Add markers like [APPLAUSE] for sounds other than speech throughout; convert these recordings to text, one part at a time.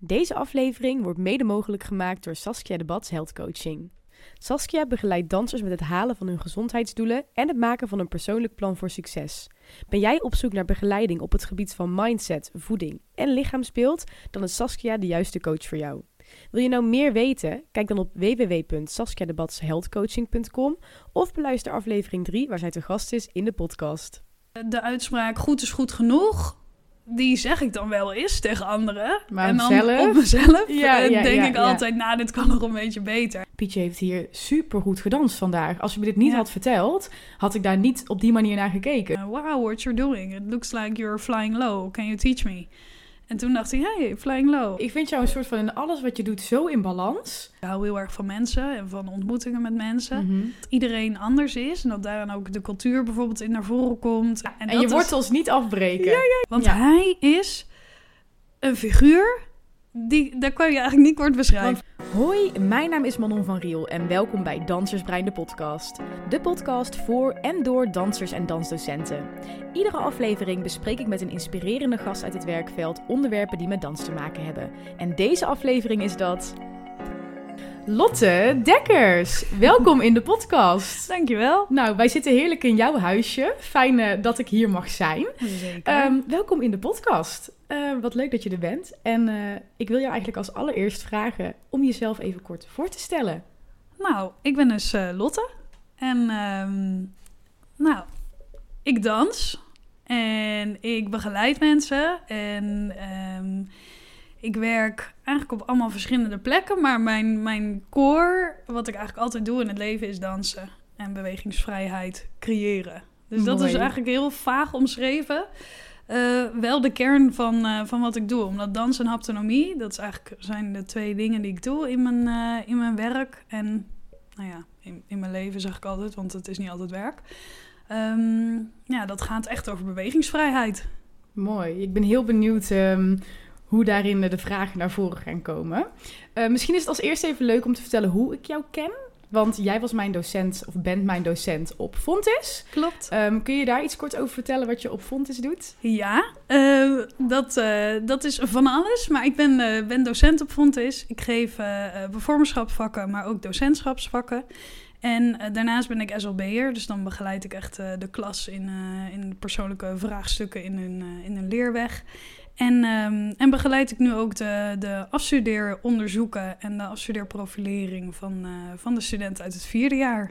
Deze aflevering wordt mede mogelijk gemaakt door Saskia de Bats Health Coaching. Saskia begeleidt dansers met het halen van hun gezondheidsdoelen en het maken van een persoonlijk plan voor succes. Ben jij op zoek naar begeleiding op het gebied van mindset, voeding en lichaamsbeeld? Dan is Saskia de juiste coach voor jou. Wil je nou meer weten? Kijk dan op www.saskiadebatshealthcoaching.com of beluister aflevering 3 waar zij te gast is in de podcast. De uitspraak goed is goed genoeg, die zeg ik dan wel eens tegen anderen. Maar en dan zelf? op mezelf Ja, eh, ja, denk ja, ik altijd, nou, dit kan nog een beetje beter. Pietje heeft hier super goed gedanst vandaag. Als je me dit niet had verteld, had ik daar niet op die manier naar gekeken. Uh, wow, what you're doing. It looks like you're flying low. Can you teach me? En toen dacht ik, hey, flying low. Ik vind jou een soort van in alles wat je doet zo in balans. Ik hou heel erg van mensen en van ontmoetingen met mensen. Mhm. Dat iedereen anders is en dat daarin ook de cultuur bijvoorbeeld in naar voren komt. En, je is- wortels niet afbreken. Want Ja. hij is een figuur, die, daar kan je eigenlijk niet kort beschrijven. Hoi, mijn naam is Manon van Riel en welkom bij Dansersbrein de podcast. De podcast voor en door dansers en dansdocenten. Iedere aflevering bespreek ik met een inspirerende gast uit het werkveld onderwerpen die met dans te maken hebben. En deze aflevering is dat... Lotte Dekkers, welkom in de podcast. [LAUGHS] Dankjewel. Nou, wij zitten heerlijk in jouw huisje. Fijn eh, dat ik hier mag zijn. Zeker. Ehm, welkom in de podcast. Eh, wat leuk dat je er bent. En eh, ik wil jou eigenlijk als allereerst vragen om jezelf even kort voor te stellen. Nou, ik ben dus eh, Lotte. En ehm, nou, ik dans. En ik begeleid mensen. En ehm, ik werk eigenlijk op allemaal verschillende plekken. Maar mijn, mijn core, wat ik eigenlijk altijd doe in het leven, is dansen. En bewegingsvrijheid creëren. Dus dat is eigenlijk heel vaag omschreven. Eh, wel de kern van, eh, van wat ik doe. Omdat dans en haptonomie, dat is eigenlijk, zijn de twee dingen die ik doe in mijn, eh, in mijn werk. En nou ja, in, in mijn leven zeg ik altijd, want het is niet altijd werk. Ehm, ja, dat gaat echt over bewegingsvrijheid. Mooi. Ik ben heel benieuwd ehm, hoe daarin de vragen naar voren gaan komen. Misschien is het als eerste even leuk om te vertellen hoe ik jou ken. Want jij was mijn docent, of bent mijn docent op Fontis. Klopt. Ehm, kun je daar iets kort over vertellen wat je op Fontis doet? Ja, eh, dat, eh, dat is van alles. Maar ik ben, eh, ben docent op Fontis. Ik geef bevormerschapsvakken, maar ook docentschapsvakken. En daarnaast ben ik SLB'er, dus dan begeleid ik echt de klas in, in persoonlijke vraagstukken in hun, in hun leerweg. En, ehm, en begeleid ik nu ook de, de afstudeeronderzoeken en de afstudeerprofilering van, eh, van de studenten uit het vierde jaar.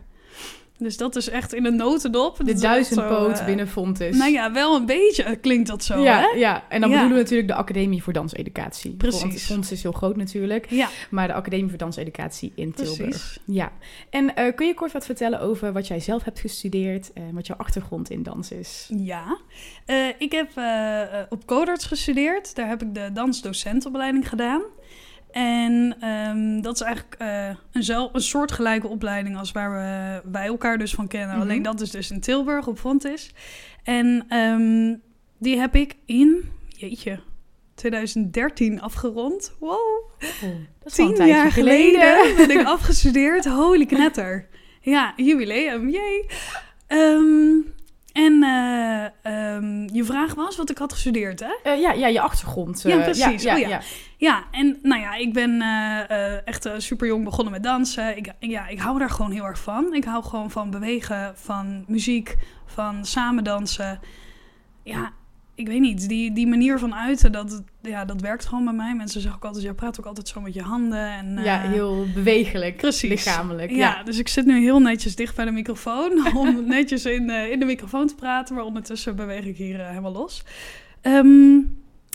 Dus dat is echt in een notendop. De duizendpoot eh, binnen Fontis. Nou ja, wel een beetje klinkt dat zo, ja, hè? ja, en dan Ja. bedoelen we natuurlijk de Academie voor Danseducatie. Precies. Want Fontis is heel groot natuurlijk. Ja, Maar de Academie voor Danseducatie in Tilburg. precies. Ja. En eh, kun je kort wat vertellen over wat jij zelf hebt gestudeerd en wat jouw achtergrond in dans is? Ja, Eh, ik heb eh, eh, op Codarts gestudeerd. Daar heb ik de dansdocentopleiding gedaan. En ehm, dat is eigenlijk eh, een, een soortgelijke opleiding als waar we, wij elkaar dus van kennen. Mhm. Alleen dat is dus in Tilburg op Fontis. En ehm, die heb ik in, jeetje, 2013 afgerond. Wow, dat is al een tien jaar geleden [LAUGHS] ben ik afgestudeerd. Holy knetter. Ja, jubileum, jee. Ehm, en eh, ehm, je vraag was wat ik had gestudeerd, hè? Eh, ja, ja, je achtergrond. Ja, eh, precies. Ja, Oh, ja, ja. Ja, en nou ja, ik ben echt super jong begonnen met dansen. Ik, ja, ik hou daar gewoon heel erg van. Ik hou gewoon van bewegen, van muziek, van samen dansen. Ja, ik weet niet, die, die manier van uiten, dat, ja, dat werkt gewoon bij mij. Mensen zeggen ook altijd, jij praat ook altijd zo met je handen. En, Ja, eh, heel bewegelijk, Precies. lichamelijk. ja, Ja. dus ik zit nu heel netjes dicht bij de microfoon [LAUGHS] om netjes in, eh, in de microfoon te praten, maar ondertussen beweeg ik hier eh, helemaal los. Ehm,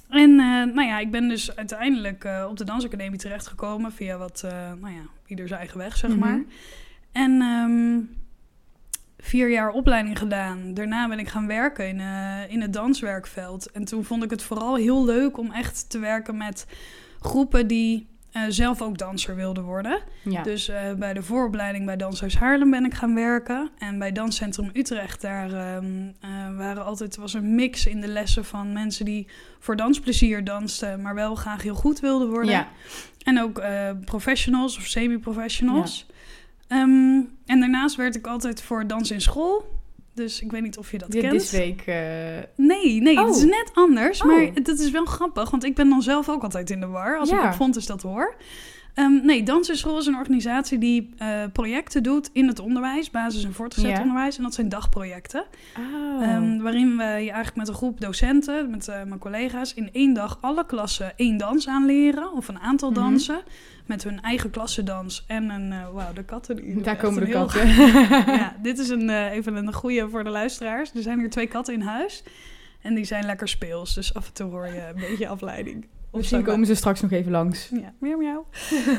en nou ja, ik ben dus uiteindelijk op de dansacademie terechtgekomen via wat, nou ja, ieder zijn eigen weg, zeg Mhm. maar. En ehm, vier jaar opleiding gedaan. Daarna ben ik gaan werken in, eh, in het danswerkveld. En toen vond ik het vooral heel leuk om echt te werken met groepen die eh, zelf ook danser wilden worden. Ja. Dus eh, bij de vooropleiding bij Danshuis Haarlem ben ik gaan werken. En bij Danscentrum Utrecht, daar ehm, eh, waren altijd, was een mix in de lessen van mensen die voor dansplezier dansten, maar wel graag heel goed wilden worden. ja. En ook professionals of semi-professionals. Ehm, en daarnaast werd ik altijd voor dans in school Dus ik weet niet of je dat Ja, kent. This week. eh, Nee, nee, Oh. het is net anders. Oh. Maar dat is wel grappig, want ik ben dan zelf ook altijd in de war als Ja. ik op Fontes dat hoor. Ehm, nee, Dansenschool is een organisatie die eh, projecten doet in het onderwijs, basis- en voortgezet onderwijs. En dat zijn dagprojecten. Oh. Ehm, waarin we je eigenlijk met een groep docenten, met eh, mijn collega's, in één dag alle klassen één dans aanleren. Of een aantal Mhm. dansen. Met hun eigen klassendans en een... eh Wauw, de katten. Daar komen de katten. ja, dit is een, even een goede voor de luisteraars. Er zijn hier twee katten in huis. En die zijn lekker speels. Dus af en toe hoor je een beetje afleiding. Of Misschien komen ze straks nog even langs. Ja, miauw, miauw.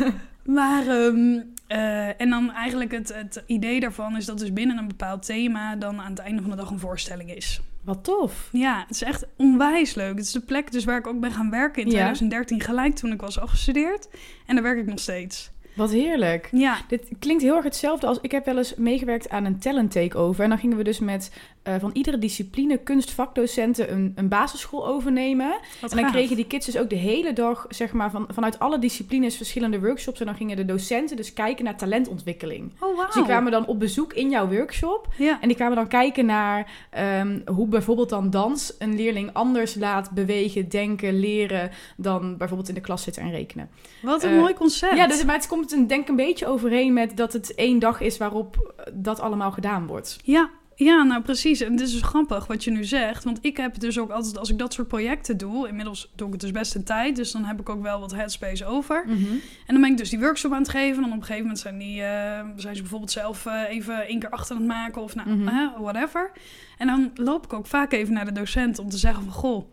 [LAUGHS] maar, ehm, eh, en dan eigenlijk het, het idee daarvan is dat dus binnen een bepaald thema... dan aan het einde van de dag een voorstelling is. Wat tof. Ja, het is echt onwijs leuk. Het is de plek dus waar ik ook ben gaan werken in Ja. 2013, gelijk toen ik was afgestudeerd. En daar werk ik nog steeds. Wat heerlijk. Ja, Dit klinkt heel erg hetzelfde als ik heb wel eens meegewerkt aan een talent takeover. En dan gingen we dus met eh, van iedere discipline kunstvakdocenten een, een basisschool overnemen. wat en dan gaaf. kregen die kids dus ook de hele dag, zeg maar, van, vanuit alle disciplines verschillende workshops. En dan gingen de docenten dus kijken naar talentontwikkeling. Oh, wauw. Dus die kwamen dan op bezoek in jouw workshop. Ja, En die kwamen dan kijken naar ehm, hoe bijvoorbeeld dan dans een leerling anders laat bewegen, denken, leren dan bijvoorbeeld in de klas zitten en rekenen. wat een eh, mooi concept. Ja, dus, maar het komt een, denk ik een beetje overeen met dat het één dag is waarop dat allemaal gedaan wordt. Ja, ja, nou precies. En het is dus grappig wat je nu zegt. Want ik heb dus ook altijd, als ik dat soort projecten doe... Inmiddels doe ik het dus best een tijd. Dus dan heb ik ook wel wat headspace over. En dan ben ik dus die workshop aan het geven. En dan op een gegeven moment zijn, die, eh, zijn ze bijvoorbeeld zelf eh, even één keer achter aan het maken. Of nou, Mhm. whatever. En dan loop ik ook vaak even naar de docent om te zeggen van... Goh,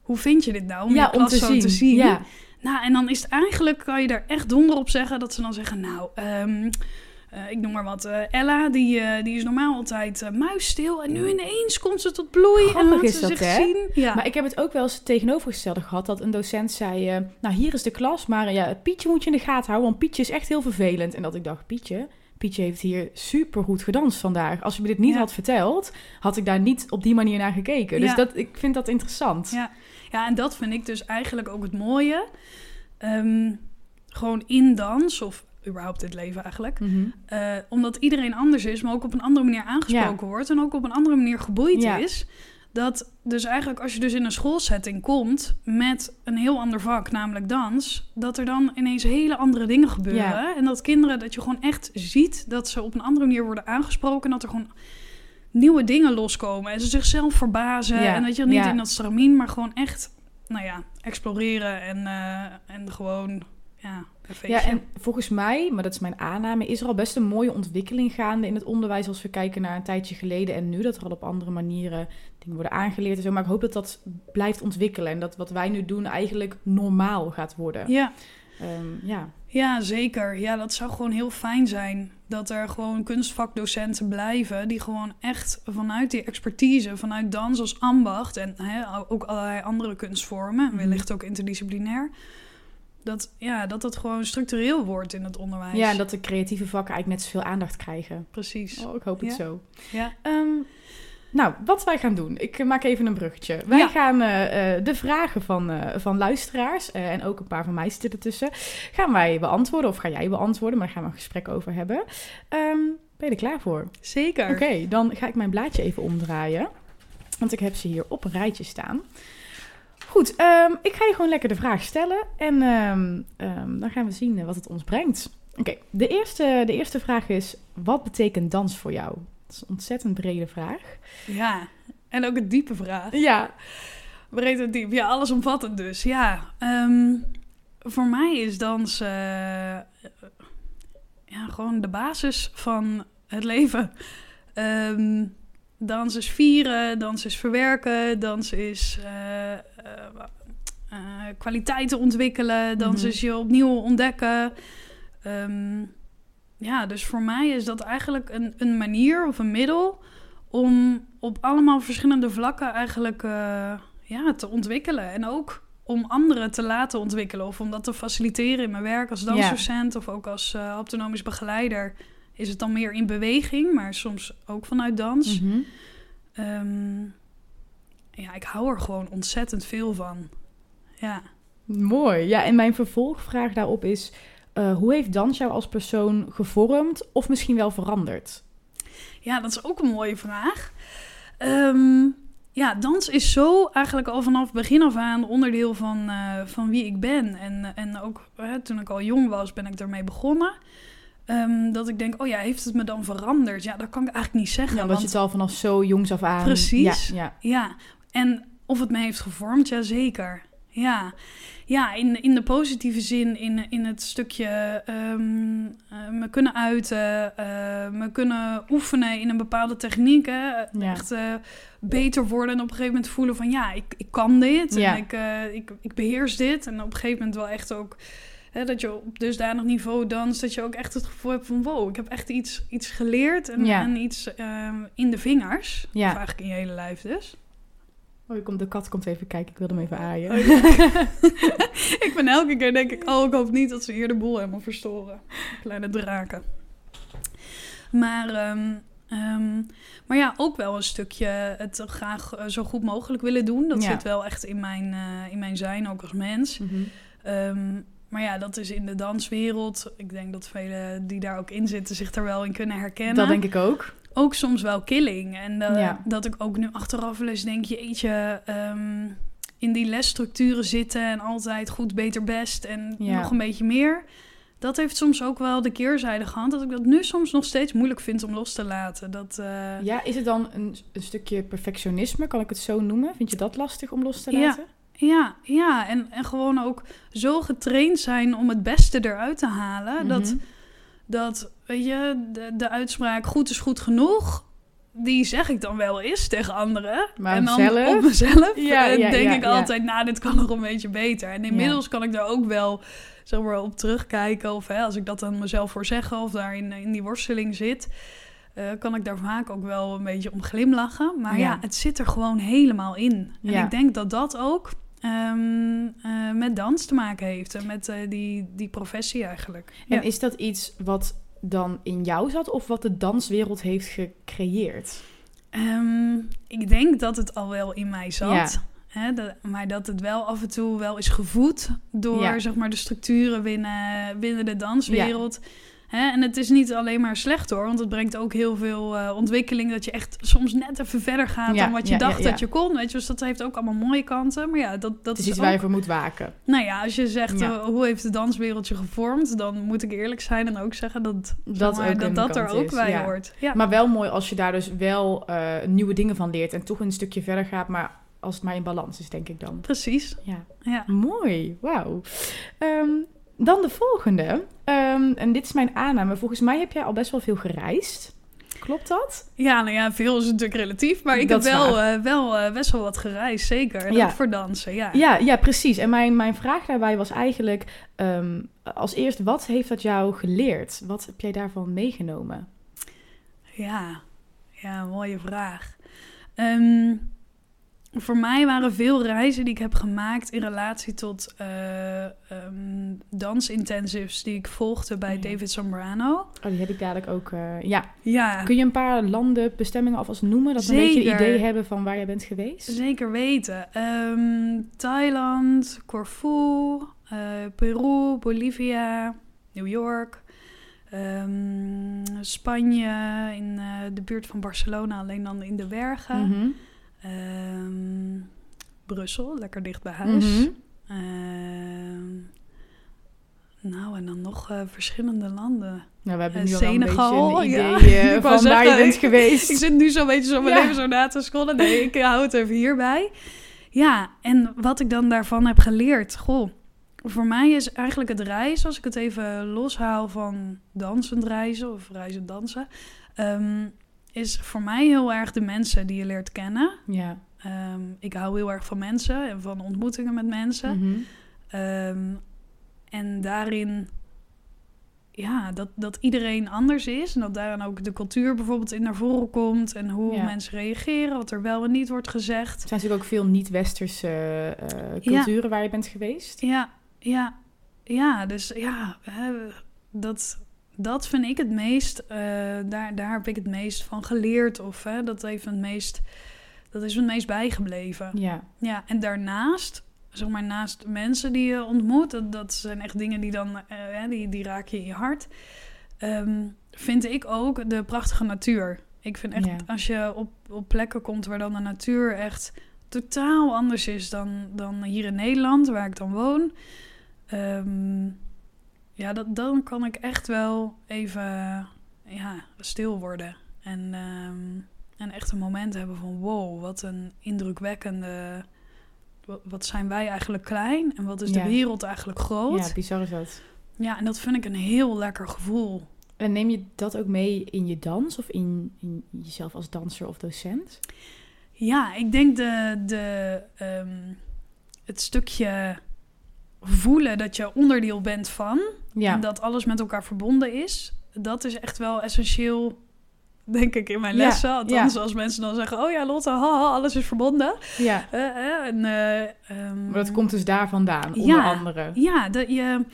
hoe vind je dit nou? Om je klas zo te zien. Ja. Nou, en dan is het eigenlijk, kan je daar echt donder op zeggen, dat ze dan zeggen, nou, ehm, eh, ik noem maar wat, eh, Ella, die, eh, die is normaal altijd muisstil en nu ineens komt ze tot bloei en laat is ze dat, zich hè? zien. Ja. Maar ik heb het ook wel eens het tegenovergestelde gehad. Dat een docent zei, nou hier is de klas, maar ja, Pietje moet je in de gaten houden. Want Pietje is echt heel vervelend. En dat ik dacht, Pietje, Pietje heeft hier super goed gedanst vandaag. Als je me dit niet Ja. had verteld, had ik daar niet op die manier naar gekeken. Dus Ja. dat, ik vind dat interessant. Ja. ja, en dat vind ik dus eigenlijk ook het mooie. Ehm, gewoon in dans, of überhaupt dit leven eigenlijk. Mhm. Eh, omdat iedereen anders is, maar ook op een andere manier aangesproken wordt. En ook op een andere manier geboeid Ja. is. Dat dus eigenlijk als je dus in een schoolsetting komt met een heel ander vak, namelijk dans, dat er dan ineens hele andere dingen gebeuren. Ja. En dat kinderen, dat je gewoon echt ziet dat ze op een andere manier worden aangesproken. En dat er gewoon nieuwe dingen loskomen. En ze zichzelf verbazen. En dat je niet in dat stramien, maar gewoon echt, nou ja, exploreren en, eh, en gewoon, ja. Ja, en volgens mij, maar dat is mijn aanname, is er al best een mooie ontwikkeling gaande in het onderwijs als we kijken naar een tijdje geleden en nu. Dat er al op andere manieren dingen worden aangeleerd en zo. Maar ik hoop dat dat blijft ontwikkelen en dat wat wij nu doen eigenlijk normaal gaat worden. ja. Ehm, ja. Ja, zeker. Ja, dat zou gewoon heel fijn zijn. Dat er gewoon kunstvakdocenten blijven. Die gewoon echt vanuit die expertise, vanuit dans als ambacht. En hè, ook allerlei andere kunstvormen. Mhm. Wellicht ook interdisciplinair. Dat, ja, dat dat gewoon structureel wordt in het onderwijs. ja, en dat de creatieve vakken eigenlijk net zoveel aandacht krijgen. Precies. Oh, ik hoop het Ja. zo. Ja. Ehm, nou, wat wij gaan doen. Ik eh, maak even een bruggetje. Wij Ja. gaan eh, eh, de vragen van, van luisteraars, en ook een paar van mij zitten ertussen, gaan wij beantwoorden. Of ga jij beantwoorden, maar daar gaan we een gesprek over hebben. Ehm, ben je er klaar voor? Zeker. Oké, dan ga ik mijn blaadje even omdraaien. Want ik heb ze hier op een rijtje staan. Goed, ehm, ik ga je gewoon lekker de vraag stellen. En ehm, ehm, dan gaan we zien eh, wat het ons brengt. Oké, de, eerste, de eerste vraag is: wat betekent dans voor jou? Dat is een ontzettend brede vraag. Ja. En ook een diepe vraag. Ja. Breed en diep. Ja, allesomvattend dus. Ja, voor mij is dans eh, ja, gewoon de basis van het leven. Dans is vieren, dans is verwerken, dans is eh, eh, eh, kwaliteiten ontwikkelen, dans Mhm. is je opnieuw ontdekken. Ehm, ja, dus voor mij is dat eigenlijk een, een manier of een middel om op allemaal verschillende vlakken eigenlijk ja, te ontwikkelen. En ook om anderen te laten ontwikkelen. Of om dat te faciliteren in mijn werk als dansdocent of ook als autonomisch begeleider. Is het dan meer in beweging, maar soms ook vanuit dans. Mhm. Ehm, ja, ik hou er gewoon ontzettend veel van. Ja. Mooi. Ja, en mijn vervolgvraag daarop is: eh, hoe heeft dans jou als persoon gevormd of misschien wel veranderd? Ja, dat is ook een mooie vraag. Ehm, ja, dans is zo eigenlijk al vanaf begin af aan onderdeel van, eh, van wie ik ben. En, en ook toen ik al jong was, ben ik ermee begonnen. Ehm, dat ik denk, oh ja, heeft het me dan veranderd? Ja, dat kan ik eigenlijk niet zeggen. Ja, want, je het al vanaf zo jongs af aan... Precies. Ja, ja. ja. En of het me heeft gevormd, ja zeker. Ja, ja in, in de positieve zin, in, in het stukje um, me kunnen uiten, uh, me kunnen oefenen in een bepaalde techniek. Hè? Echt uh, beter worden en op een gegeven moment voelen van ja, ik, ik kan dit ja. en ik, ik, ik beheers dit. En op een gegeven moment wel echt ook hè, dat je op dusdanig niveau danst, dat je ook echt het gevoel hebt van wow, ik heb echt iets, iets geleerd en, ja. en iets ehm, in de vingers. Ja. Of eigenlijk in je hele lijf dus. Oh, komt, de kat komt even kijken. Ik wil hem even aaien. Oh, [LAUGHS] ik ben elke keer denk ik... Oh, ik hoop niet dat ze hier de boel helemaal verstoren. Kleine draken. Maar, um, um, maar ja, ook wel een stukje het graag uh, zo goed mogelijk willen doen. Dat ja. zit wel echt in mijn, uh, in mijn zijn, ook als mens. Mm -hmm. um, maar ja, dat is in de danswereld. Ik denk dat velen die daar ook in zitten zich daar wel in kunnen herkennen. Dat denk ik ook ook soms wel killing. En uh, ja. dat ik ook nu achteraf wel eens denk, jeetje, um, in die lesstructuren zitten en altijd goed, beter, best en ja. nog een beetje meer. Dat heeft soms ook wel de keerzijde gehad. Dat ik dat nu soms nog steeds moeilijk vind om los te laten. Dat, uh... Ja, is het dan een, een, stukje perfectionisme, kan ik het zo noemen? Vind je dat lastig om los te laten? Ja, ja, ja. En, en gewoon ook zo getraind zijn om het beste eruit te halen. Mm -hmm. Dat dat, weet je, de, de uitspraak goed is goed genoeg, die zeg ik dan wel eens tegen anderen. Maar en dan zelf? op mezelf ja, ja, denk ja, ik altijd, nou, dit kan nog een beetje beter. En inmiddels kan ik daar ook wel zeg maar, op terugkijken. Of hè, als ik dat dan mezelf voor zeggen of daar in, in die worsteling zit... Uh, kan ik daar vaak ook wel een beetje om glimlachen. Maar ja, het zit er gewoon helemaal in. En ik denk dat dat ook Um, uh, met dans te maken heeft. Met uh, die, die professie eigenlijk. En ja. is dat iets wat dan in jou zat of wat de danswereld heeft gecreëerd? Um, ik denk dat het al wel in mij zat. Ja. Hè, de, maar dat het wel af en toe wel is gevoed door ja. zeg maar, de structuren binnen, binnen de danswereld. Hè? En het is niet alleen maar slecht hoor, want het brengt ook heel veel uh, ontwikkeling. Dat je echt soms net even verder gaat ja, dan wat je ja, dacht ja, dat je kon. Weet je, dus dat heeft ook allemaal mooie kanten. Maar ja, dat, dat het is iets ook... waar je voor moet waken. Nou ja, als je zegt uh, hoe heeft de danswereldje gevormd, dan moet ik eerlijk zijn en ook zeggen dat dat, maar, dat, dat er ook bij hoort. Maar wel mooi als je daar dus wel uh, nieuwe dingen van leert en toch een stukje verder gaat, maar als het maar in balans is, denk ik dan. Precies. Ja. ja. Mooi, wauw. Um, dan de volgende. Um, en dit is mijn aanname. Volgens mij heb jij al best wel veel gereisd. Klopt dat? Ja, nou ja, veel is natuurlijk relatief. Maar ik dat heb wel, uh, wel uh, best wel wat gereisd, zeker. Ja. ook voor dansen, ja. Ja, ja precies. En mijn, mijn vraag daarbij was eigenlijk... Um, als eerst, wat heeft dat jou geleerd? Wat heb jij daarvan meegenomen? Ja, ja mooie vraag. Um, voor mij waren veel reizen die ik heb gemaakt in relatie tot uh, um, dansintensives die ik volgde bij ja. David Zambrano. Oh, die heb ik dadelijk ook. Uh, ja. ja. Kun je een paar landen, bestemmingen alvast noemen? Dat we een beetje een idee hebben van waar jij bent geweest? Zeker weten. Um, Thailand, Corfu, uh, Peru, Bolivia, New York. Um, Spanje, in de buurt van Barcelona, alleen dan in de bergen. Mm -hmm. Um, Brussel, lekker dicht bij huis. Mm -hmm. uh, nou, en dan nog uh, verschillende landen. Nou, we hebben nu uh, Senegal, al een beetje een idee [LAUGHS] ja. van waar je bent geweest. Ik zit nu zo'n beetje zo mijn ja. leven zo na te scrollen. Nee, ik hou het even hierbij. Ja, en wat ik dan daarvan heb geleerd. Goh, voor mij is eigenlijk het reizen, als ik het even loshaal van dansend reizen of reizen dansen... Um, is voor mij heel erg de mensen die je leert kennen. Ja. Um, ik hou heel erg van mensen en van ontmoetingen met mensen. Mm -hmm. um, en daarin, ja, dat, dat iedereen anders is. En dat daarin ook de cultuur bijvoorbeeld in naar voren komt. En hoe ja. mensen reageren, wat er wel en niet wordt gezegd. Er zijn natuurlijk ook veel niet-westerse uh, culturen ja. waar je bent geweest. Ja, ja, ja. Dus ja, dat dat vind ik het meest, uh, daar, daar heb ik het meest van geleerd. Of hè, dat, heeft het meest, dat is het meest bijgebleven. Ja. ja. En daarnaast, zeg maar naast mensen die je ontmoet, dat, dat zijn echt dingen die dan, uh, die, die raak je in je hart. ehm, vind ik ook de prachtige natuur. Ik vind echt, Ja. als je op, op plekken komt waar dan de natuur echt totaal anders is dan, dan hier in Nederland, waar ik dan woon. ehm, ja, dat, dan kan ik echt wel even ja, stil worden. En, ehm, en echt een moment hebben van wow, wat een indrukwekkende... Wat, zijn wij eigenlijk klein en wat is Ja. de wereld eigenlijk groot. Ja, bizar is dat. Ja, en dat vind ik een heel lekker gevoel. En neem je dat ook mee in je dans of in, in jezelf als danser of docent? Ja, ik denk de, de, ehm, het stukje voelen dat je onderdeel bent van Ja, en dat alles met elkaar verbonden is, dat is echt wel essentieel, denk ik, in mijn Ja, lessen. Althans, ja. als mensen dan zeggen, oh ja, Lotte, haha, alles is verbonden. ja. Eh, eh, en, eh, ehm, Maar dat komt dus daar vandaan, onder andere. Ja, dat je...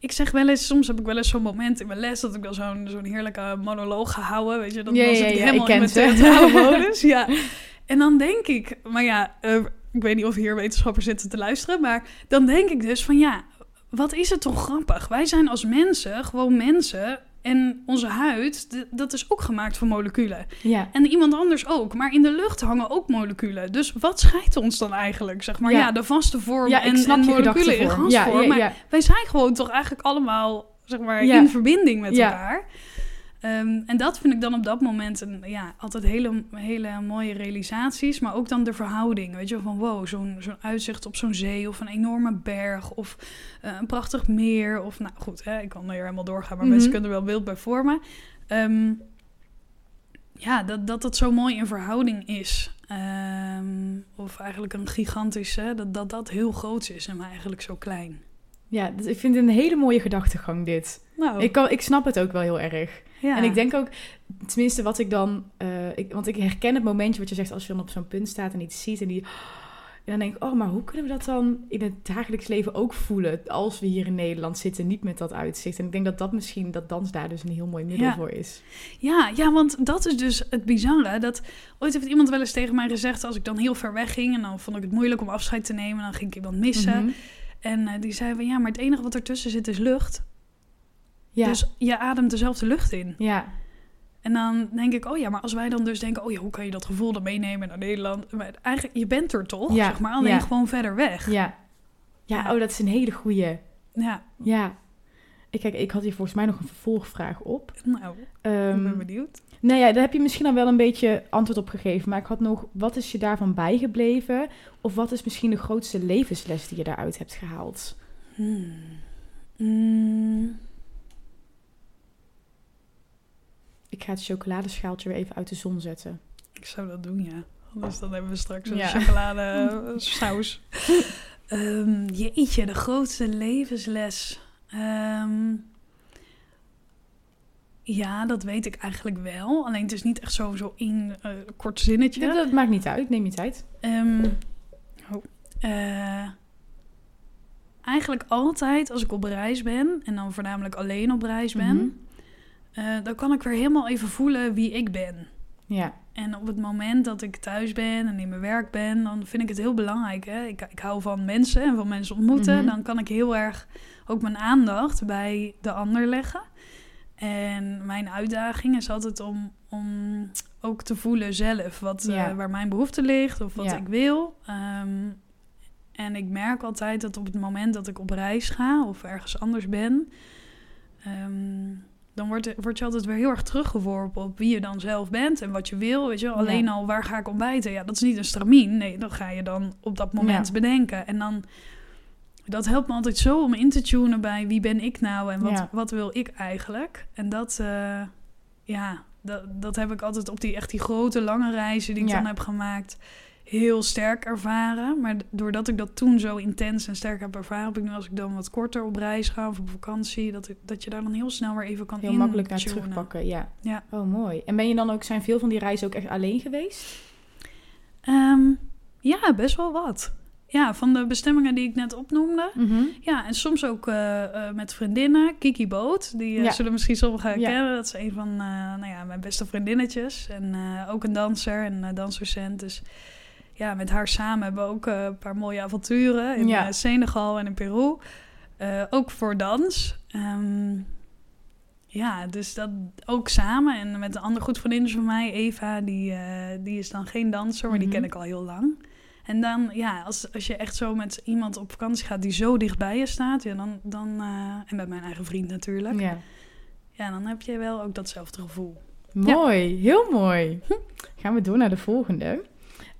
Ik zeg wel eens, soms heb ik wel eens zo'n moment in mijn les dat ik dan zo'n zo'n heerlijke monoloog ga houden, weet je, dan, Ja, dan zit ik ja, helemaal ik in mijn ze. theatrale [LAUGHS] modus. Ja. En dan denk ik, maar ja, ik weet niet of hier wetenschappers zitten te luisteren, maar dan denk ik dus van ja, wat is het toch grappig? Wij zijn als mensen gewoon mensen en onze huid, dat is ook gemaakt van moleculen. Ja, En iemand anders ook. Maar in de lucht hangen ook moleculen. Dus wat scheidt ons dan eigenlijk? Zeg maar Ja. ja, de vaste vorm ja en, en moleculen in gasvorm. ja, Maar wij zijn gewoon toch eigenlijk allemaal zeg maar, in verbinding met Ja. elkaar. Ehm, en dat vind ik dan op dat moment een, ja, altijd hele, hele mooie realisaties. Maar ook dan de verhouding. Weet je, van wow, zo'n zo'n uitzicht op zo'n zee of een enorme berg of eh, een prachtig meer. Of nou goed, hè, ik kan er helemaal doorgaan, maar Mhm. mensen kunnen er wel beeld bij vormen. Ehm, ja, dat, dat het zo mooi in verhouding is. Ehm, of eigenlijk een gigantische, dat, dat dat heel groot is en maar eigenlijk zo klein. ja dus ik vind het een hele mooie gedachtegang dit. Nou, Ik, kan, ik snap het ook wel heel erg. Ja. En ik denk ook, tenminste wat ik dan... eh, ik, want ik herken het momentje wat je zegt als je dan op zo'n punt staat en iets ziet en die... En dan denk ik, oh, maar hoe kunnen we dat dan in het dagelijks leven ook voelen als we hier in Nederland zitten, niet met dat uitzicht? En ik denk dat dat misschien, dat dans daar dus een heel mooi middel Ja. voor is. Ja, ja, want dat is dus het bizarre. Dat, ooit heeft iemand wel eens tegen mij gezegd... als ik dan heel ver weg ging... en dan vond ik het moeilijk om afscheid te nemen... dan ging ik iemand missen. Mhm. En eh, die zei van... ja, maar het enige wat ertussen zit is lucht. Ja, Dus je ademt dezelfde lucht in. ja, En dan denk ik, oh ja, maar als wij dan dus denken... oh ja, hoe kan je dat gevoel dan meenemen naar Nederland? Maar eigenlijk, je bent er toch, Ja, zeg maar. Alleen ja. gewoon verder weg. ja. Ja, oh, dat is een hele goeie. Ja, Ja. Ik, kijk, ik had hier volgens mij nog een vervolgvraag op. nou, ik Ehm, ben benieuwd. nou ja, daar heb je misschien al wel een beetje antwoord op gegeven. Maar ik had nog, wat is je daarvan bijgebleven? Of wat is misschien de grootste levensles die je daaruit hebt gehaald? Hmm. Mm. Ga het chocoladeschaaltje weer even uit de zon zetten. Ik zou dat doen, ja. Anders dan hebben we straks een Ja. chocolade [LAUGHS] eh, saus. Ehm, jeetje, de grootste levensles. Ehm, ja, dat weet ik eigenlijk wel. Alleen het is niet echt zo, zo in eh kort zinnetje. Dat, dat maakt niet uit, neem je tijd. Ehm, oh, eh, eigenlijk altijd als ik op reis ben, en dan voornamelijk alleen op reis ben, Mhm. Eh, dan kan ik weer helemaal even voelen wie ik ben. Ja, En op het moment dat ik thuis ben en in mijn werk ben, dan vind ik het heel belangrijk. Hè? Ik, ik hou van mensen en van mensen ontmoeten. Mhm. Dan kan ik heel erg ook mijn aandacht bij de ander leggen. En mijn uitdaging is altijd om, om ook te voelen zelf wat, eh, waar mijn behoefte ligt of wat Ja. ik wil. Ehm, en ik merk altijd dat op het moment dat ik op reis ga of ergens anders ben, ehm, dan wordt, word je altijd weer heel erg teruggeworpen op wie je dan zelf bent en wat je wil. Weet je, alleen Ja. al waar ga ik ontbijten? Ja, dat is niet een stramien. Nee, dat ga je dan op dat moment Ja. bedenken. En dan, dat helpt me altijd zo om in te tunen bij wie ben ik nou en wat, Ja. wat wil ik eigenlijk. En dat, eh, ja, dat, dat heb ik altijd op die echt die grote lange reizen die ik dan heb gemaakt heel sterk ervaren. Maar doordat ik dat toen zo intens en sterk heb ervaren, heb ik nu als ik dan wat korter op reis ga of op vakantie, dat, ik, dat je daar dan heel snel weer even kan heel makkelijk naar terugpakken, ja. Ja. Oh, mooi. En ben je dan ook, zijn veel van die reizen ook echt alleen geweest? Ehm, ja, best wel wat. Ja, van de bestemmingen die ik net opnoemde. Mhm. Ja, en soms ook eh, eh, met vriendinnen. Kiki Boot, die eh, Ja. zullen misschien sommigen Ja. kennen. Dat is een van nou ja, mijn beste vriendinnetjes. En ook een danser en dansdocent. Dus ja, met haar samen hebben we ook eh, een paar mooie avonturen in Ja. eh, Senegal en in Peru. Eh, ook voor dans. Ehm, ja, dus dat ook samen. En met een andere goed vriendin van mij, Eva, die, die is dan geen danser, maar die Mhm. ken ik al heel lang. En dan, ja, als, als je echt zo met iemand op vakantie gaat die zo dichtbij je staat, ja, dan, dan en met mijn eigen vriend natuurlijk, ja. Ja. dan heb je wel ook datzelfde gevoel. Mooi, heel mooi. Gaan we door naar de volgende.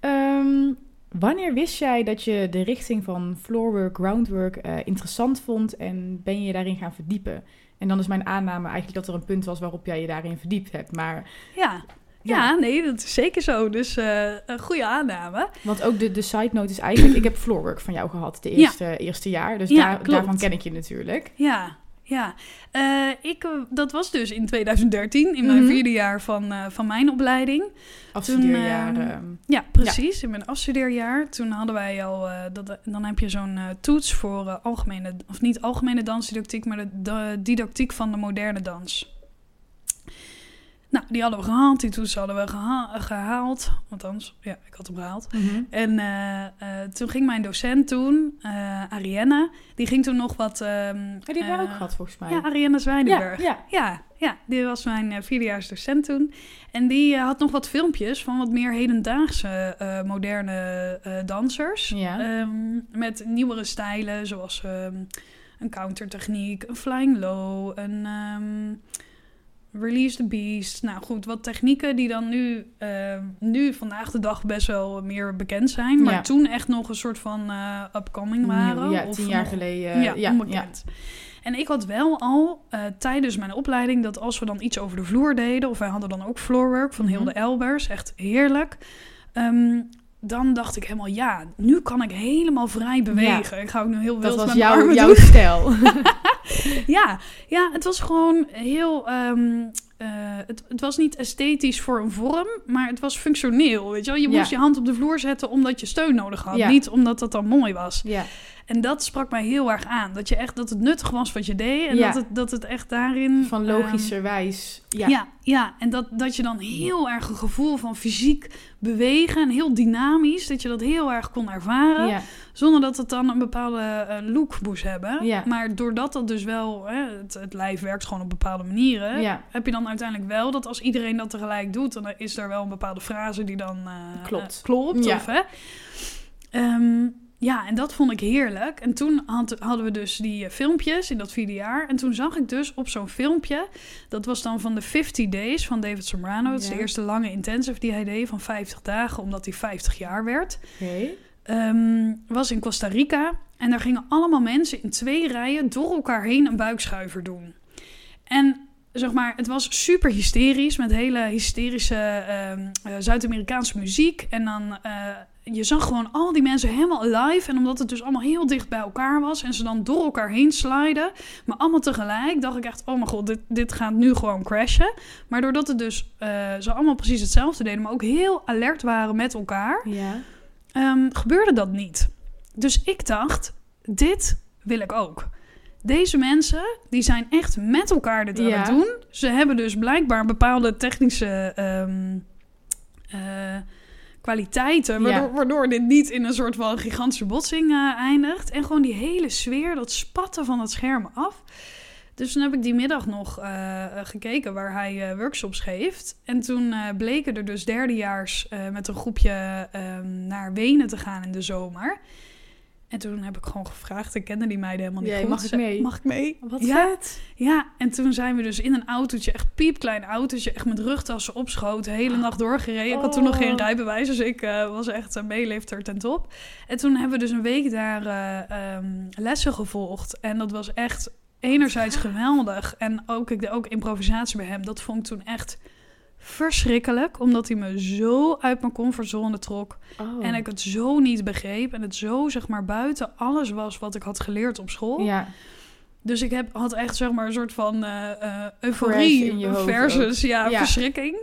Ehm, wanneer wist jij dat je de richting van floorwork, groundwork eh, interessant vond en ben je je daarin gaan verdiepen? En dan is mijn aanname eigenlijk dat er een punt was waarop jij je daarin verdiept hebt. Maar, Ja, ja, nee, dat is zeker zo. Dus eh, een goede aanname. want ook de, de side note is eigenlijk, ik heb floorwork van jou gehad de Ja. eerste, eerste jaar. Dus Ja, daar, daarvan ken ik je natuurlijk. Ja, ja. Eh, ik, eh, dat was dus in 2013, in mijn Mhm. vierde jaar van, eh, van mijn opleiding. Afstudeerjaar. Toen, ehm, Ja, precies. In mijn afstudeerjaar. Toen hadden wij al... dat, dan heb je zo'n toets voor algemene... Of niet algemene dansdidactiek, maar de, de didactiek van de moderne dans. Nou, die hadden we gehaald. Die toets hadden we geha- gehaald. Althans, ja, ik had hem gehaald. mhm. En eh, eh, toen ging mijn docent toen, Arienne, die ging toen nog wat... Ja, die hebben ook gehad volgens mij. Ja, Arienne Zwijnenberg. ja, ja. Ja, ja, die was mijn vierdejaars docent toen. En die had nog wat filmpjes van wat meer hedendaagse moderne dansers. Ja. Ehm, met nieuwere stijlen, zoals ehm, een countertechniek, een flying low, een release the beast. Nou goed, wat technieken die dan nu, ehm, nu vandaag de dag best wel meer bekend zijn. Maar Ja. toen echt nog een soort van eh, upcoming waren. Ja, of tien jaar nog- geleden. ja, ja, ja, onbekend. En ik had wel al eh, tijdens mijn opleiding dat als we dan iets over de vloer deden, of wij hadden dan ook floorwork van Mhm. Hilde Elbers, echt heerlijk. ehm, dan dacht ik helemaal, ja, nu kan ik helemaal vrij bewegen. Ik ga ook nu heel Dat wild was met mijn jouw, stijl. [LAUGHS] Ja, ja, het was gewoon heel. ehm, eh, het, het was niet esthetisch voor een vorm, maar het was functioneel. Weet je, wel? je Ja. moest je hand op de vloer zetten omdat je steun nodig had, Ja. niet omdat dat dan mooi was. ja. En dat sprak mij heel erg aan. Dat je echt dat het nuttig was wat je deed en Ja. dat, het, dat het echt daarin Van ehm, logischerwijs. ja. ja. ja, en dat, dat je dan heel erg een gevoel van fysiek bewegen en heel dynamisch, dat je dat heel erg kon ervaren. ja. Zonder dat het dan een bepaalde eh, look moest hebben. Maar doordat dat dus wel, hè, het, het lijf werkt gewoon op bepaalde manieren. Heb je dan uiteindelijk wel dat als iedereen dat tegelijk doet, dan is er wel een bepaalde frase die dan eh, Klopt. eh, klopt. Ja. Of, hè? Ehm, ja, en dat vond ik heerlijk. En toen had- hadden we dus die eh, filmpjes in dat vierde jaar. En toen zag ik dus op zo'n filmpje, dat was dan van de 50 Days van David Sombrano. Dat is Ja. de eerste lange intensive die hij deed van 50 dagen, omdat hij 50 jaar werd Oké. ehm, was in Costa Rica. En daar gingen allemaal mensen in twee rijen door elkaar heen een buikschuiver doen. En zeg maar, het was super hysterisch met hele hysterische ehm, eh, Zuid-Amerikaanse muziek. En dan, eh, je zag gewoon al die mensen helemaal live. En omdat het dus allemaal heel dicht bij elkaar was en ze dan door elkaar heen sliden, maar allemaal tegelijk, dacht ik echt, oh mijn god, dit, dit gaat nu gewoon crashen. Maar doordat het dus eh, ze allemaal precies hetzelfde deden, maar ook heel alert waren met elkaar, Ja. ehm, gebeurde dat niet. Dus ik dacht, dit wil ik ook. Deze mensen, die zijn echt met elkaar dit aan Ja. het doen. Ze hebben dus blijkbaar bepaalde technische ehm, eh, kwaliteiten... Waardoor, Ja. waardoor dit niet in een soort van gigantische botsing eh, eindigt. En gewoon die hele sfeer, dat spatten van het scherm af. Dus toen heb ik die middag nog eh, eh, gekeken waar hij workshops geeft. En toen bleken er dus derdejaars met een groepje ehm, naar Wenen te gaan in de zomer. En toen heb ik gewoon gevraagd, ik kende die meiden helemaal niet Ja, goed. mag ik Ze- mee? Mag ik mee? Wat ja, vet. ja, en toen zijn we dus in een autootje, echt piepklein autootje, echt met rugtassen opschoten, de hele nacht doorgereden. Ik had toen nog Oh. geen rijbewijs, dus ik eh, was echt een meelifter ten top. En toen hebben we dus een week daar eh, ehm, lessen gevolgd. En dat was echt enerzijds geweldig. En ook, ik deed ook improvisatie bij hem. Dat vond ik toen echt verschrikkelijk, omdat hij me zo uit mijn comfortzone trok. Oh. En ik het zo niet begreep. En het zo, zeg maar, buiten alles was wat ik had geleerd op school. Ja. Dus ik heb, had echt zeg maar een soort van eh eh, euforie versus ja, Ja. verschrikking.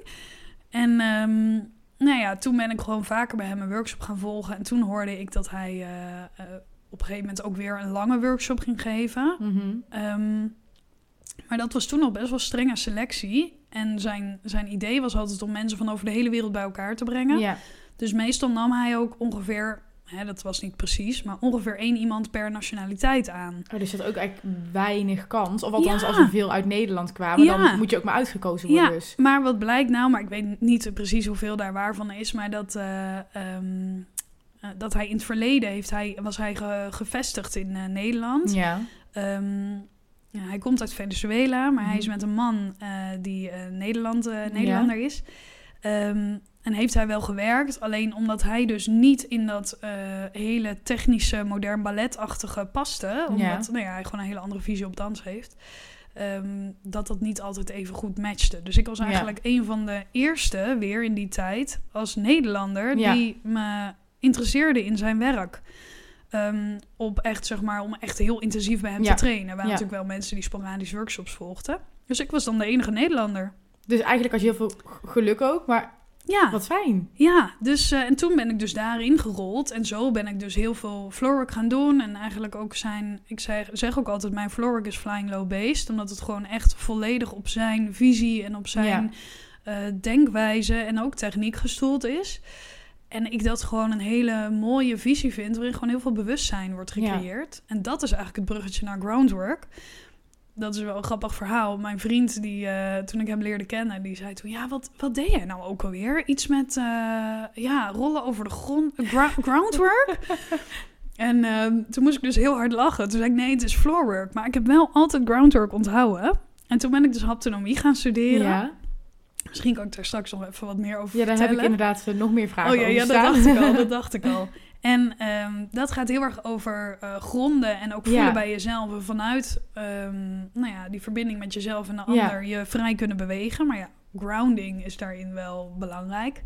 En ehm, nou ja, toen ben ik gewoon vaker bij hem een workshop gaan volgen. En toen hoorde ik dat hij eh, op een gegeven moment ook weer een lange workshop ging geven. Mhm. Ehm, maar dat was toen nog best wel strenge selectie. En zijn, zijn idee was altijd om mensen van over de hele wereld bij elkaar te brengen. Ja. Dus meestal nam hij ook ongeveer hè, dat was niet precies, maar ongeveer één iemand per nationaliteit aan. Oh, dus had ook eigenlijk weinig kans. Of althans, Ja. als er veel uit Nederland kwamen, Ja. dan moet je ook maar uitgekozen worden. Ja, Dus. maar wat blijkt nou, maar ik weet niet precies hoeveel daar waarvan is, maar dat, eh, ehm, eh, dat hij in het verleden heeft hij, was hij ge- gevestigd in eh, Nederland. Ja. Ehm, ja, hij komt uit Venezuela, maar hij is Mhm. met een man eh, die eh, Nederland, eh, Nederlander is. Ehm, en heeft hij wel gewerkt, alleen omdat hij dus niet in dat hele technische, modern balletachtige paste. Omdat Ja. nou ja, hij gewoon een hele andere visie op dans heeft. ehm, dat dat niet altijd even goed matchte. Dus ik was eigenlijk een van de eerste weer in die tijd als Nederlander die me interesseerde in zijn werk. Ehm, op echt, zeg maar, om echt heel intensief bij hem Ja. te trainen. Er waren natuurlijk wel mensen die sporadisch workshops volgden. Dus ik was dan de enige Nederlander. Dus eigenlijk had je heel veel geluk ook, maar Ja, wat fijn. ja dus, eh, en toen ben ik dus daarin gerold. En zo ben ik dus heel veel floorwork gaan doen. En eigenlijk ook zijn, ik zeg, zeg ook altijd, mijn floorwork is flying low based. Omdat het gewoon echt volledig op zijn visie en op zijn eh, denkwijze en ook techniek gestoeld is. En ik dat gewoon een hele mooie visie vind, waarin gewoon heel veel bewustzijn wordt Ja. gecreëerd. En dat is eigenlijk het bruggetje naar groundwork. Dat is wel een grappig verhaal. Mijn vriend, die, eh, toen ik hem leerde kennen, die zei toen... Ja, wat, wat deed jij nou ook alweer? Iets met, eh, ja, rollen over de grond. gra- [LAUGHS] groundwork? en ehm, toen moest ik dus heel hard lachen. Toen zei ik, nee, het is floorwork. Maar ik heb wel altijd groundwork onthouden. En toen ben ik dus haptonomie gaan studeren. Ja. Misschien kan ik daar straks nog even wat meer over ja, daar heb vertellen. ik inderdaad eh, nog meer vragen Oh ja, over ja dat dacht ik al. Dat [LAUGHS] dacht ik al. En ehm, dat gaat heel erg over eh, gronden en ook voelen Ja. bij jezelf. En vanuit ehm, nou ja, die verbinding met jezelf en de Ja. ander je vrij kunnen bewegen. Maar ja, grounding is daarin wel belangrijk.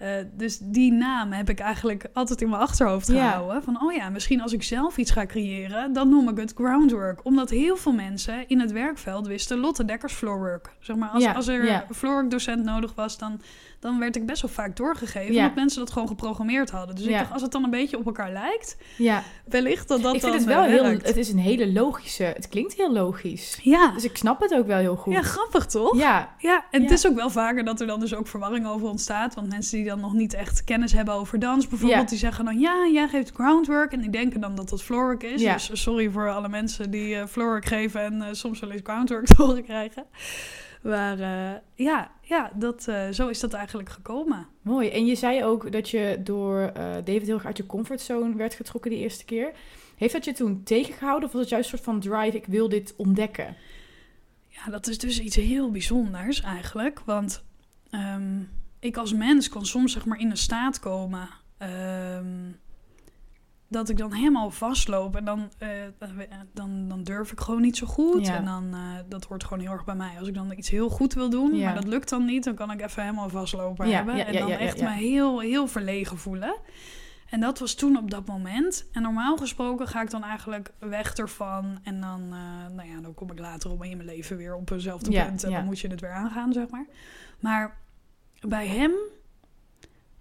Eh, dus die naam heb ik eigenlijk altijd in mijn achterhoofd Ja. gehouden. Van, oh ja, misschien als ik zelf iets ga creëren, dan noem ik het groundwork. Omdat heel veel mensen in het werkveld wisten Lotte Dekkers floorwork. Zeg maar, als, Ja, als er ja. floorwork docent nodig was, dan, dan werd ik best wel vaak doorgegeven. Omdat mensen dat gewoon geprogrammeerd hadden. Dus ik dacht, als het dan een beetje op elkaar lijkt, Ja, wellicht dat dat ik vind dan het wel eh, heel... werkt. Het is een hele logische... Het klinkt heel logisch. Ja. Dus ik snap het ook wel heel goed. ja, grappig toch? Ja, Ja, en het is ook wel vaker dat er dan dus ook verwarring over ontstaat. Want mensen die dan nog niet echt kennis hebben over dans bijvoorbeeld, Ja. die zeggen dan ja, jij geeft groundwork. En die denken dan dat dat floorwork is. Ja. Dus sorry voor alle mensen die eh floorwork geven en eh, soms wel eens groundwork [LAUGHS] te horen krijgen. Maar eh, ja, ja dat, eh, zo is dat eigenlijk gekomen. mooi. En je zei ook dat je door eh, David heel erg uit je comfortzone werd getrokken die eerste keer. Heeft dat je toen tegengehouden of was het juist een soort van drive, ik wil dit ontdekken? Ja, dat is dus iets heel bijzonders eigenlijk. Want ehm, ik als mens kan soms zeg maar in een staat komen ehm, dat ik dan helemaal vastloop. En dan, eh, dan, dan durf ik gewoon niet zo goed. Ja. En dan, eh, dat hoort gewoon heel erg bij mij. Als ik dan iets heel goed wil doen, Ja. maar dat lukt dan niet, dan kan ik even helemaal vastlopen Ja, hebben. en dan echt me heel, heel verlegen voelen. En dat was toen op dat moment. En normaal gesproken ga ik dan eigenlijk weg ervan. En dan, eh, nou ja, dan kom ik later op in mijn leven weer op eenzelfde punt. En dan moet je het weer aangaan, zeg maar. Maar bij hem,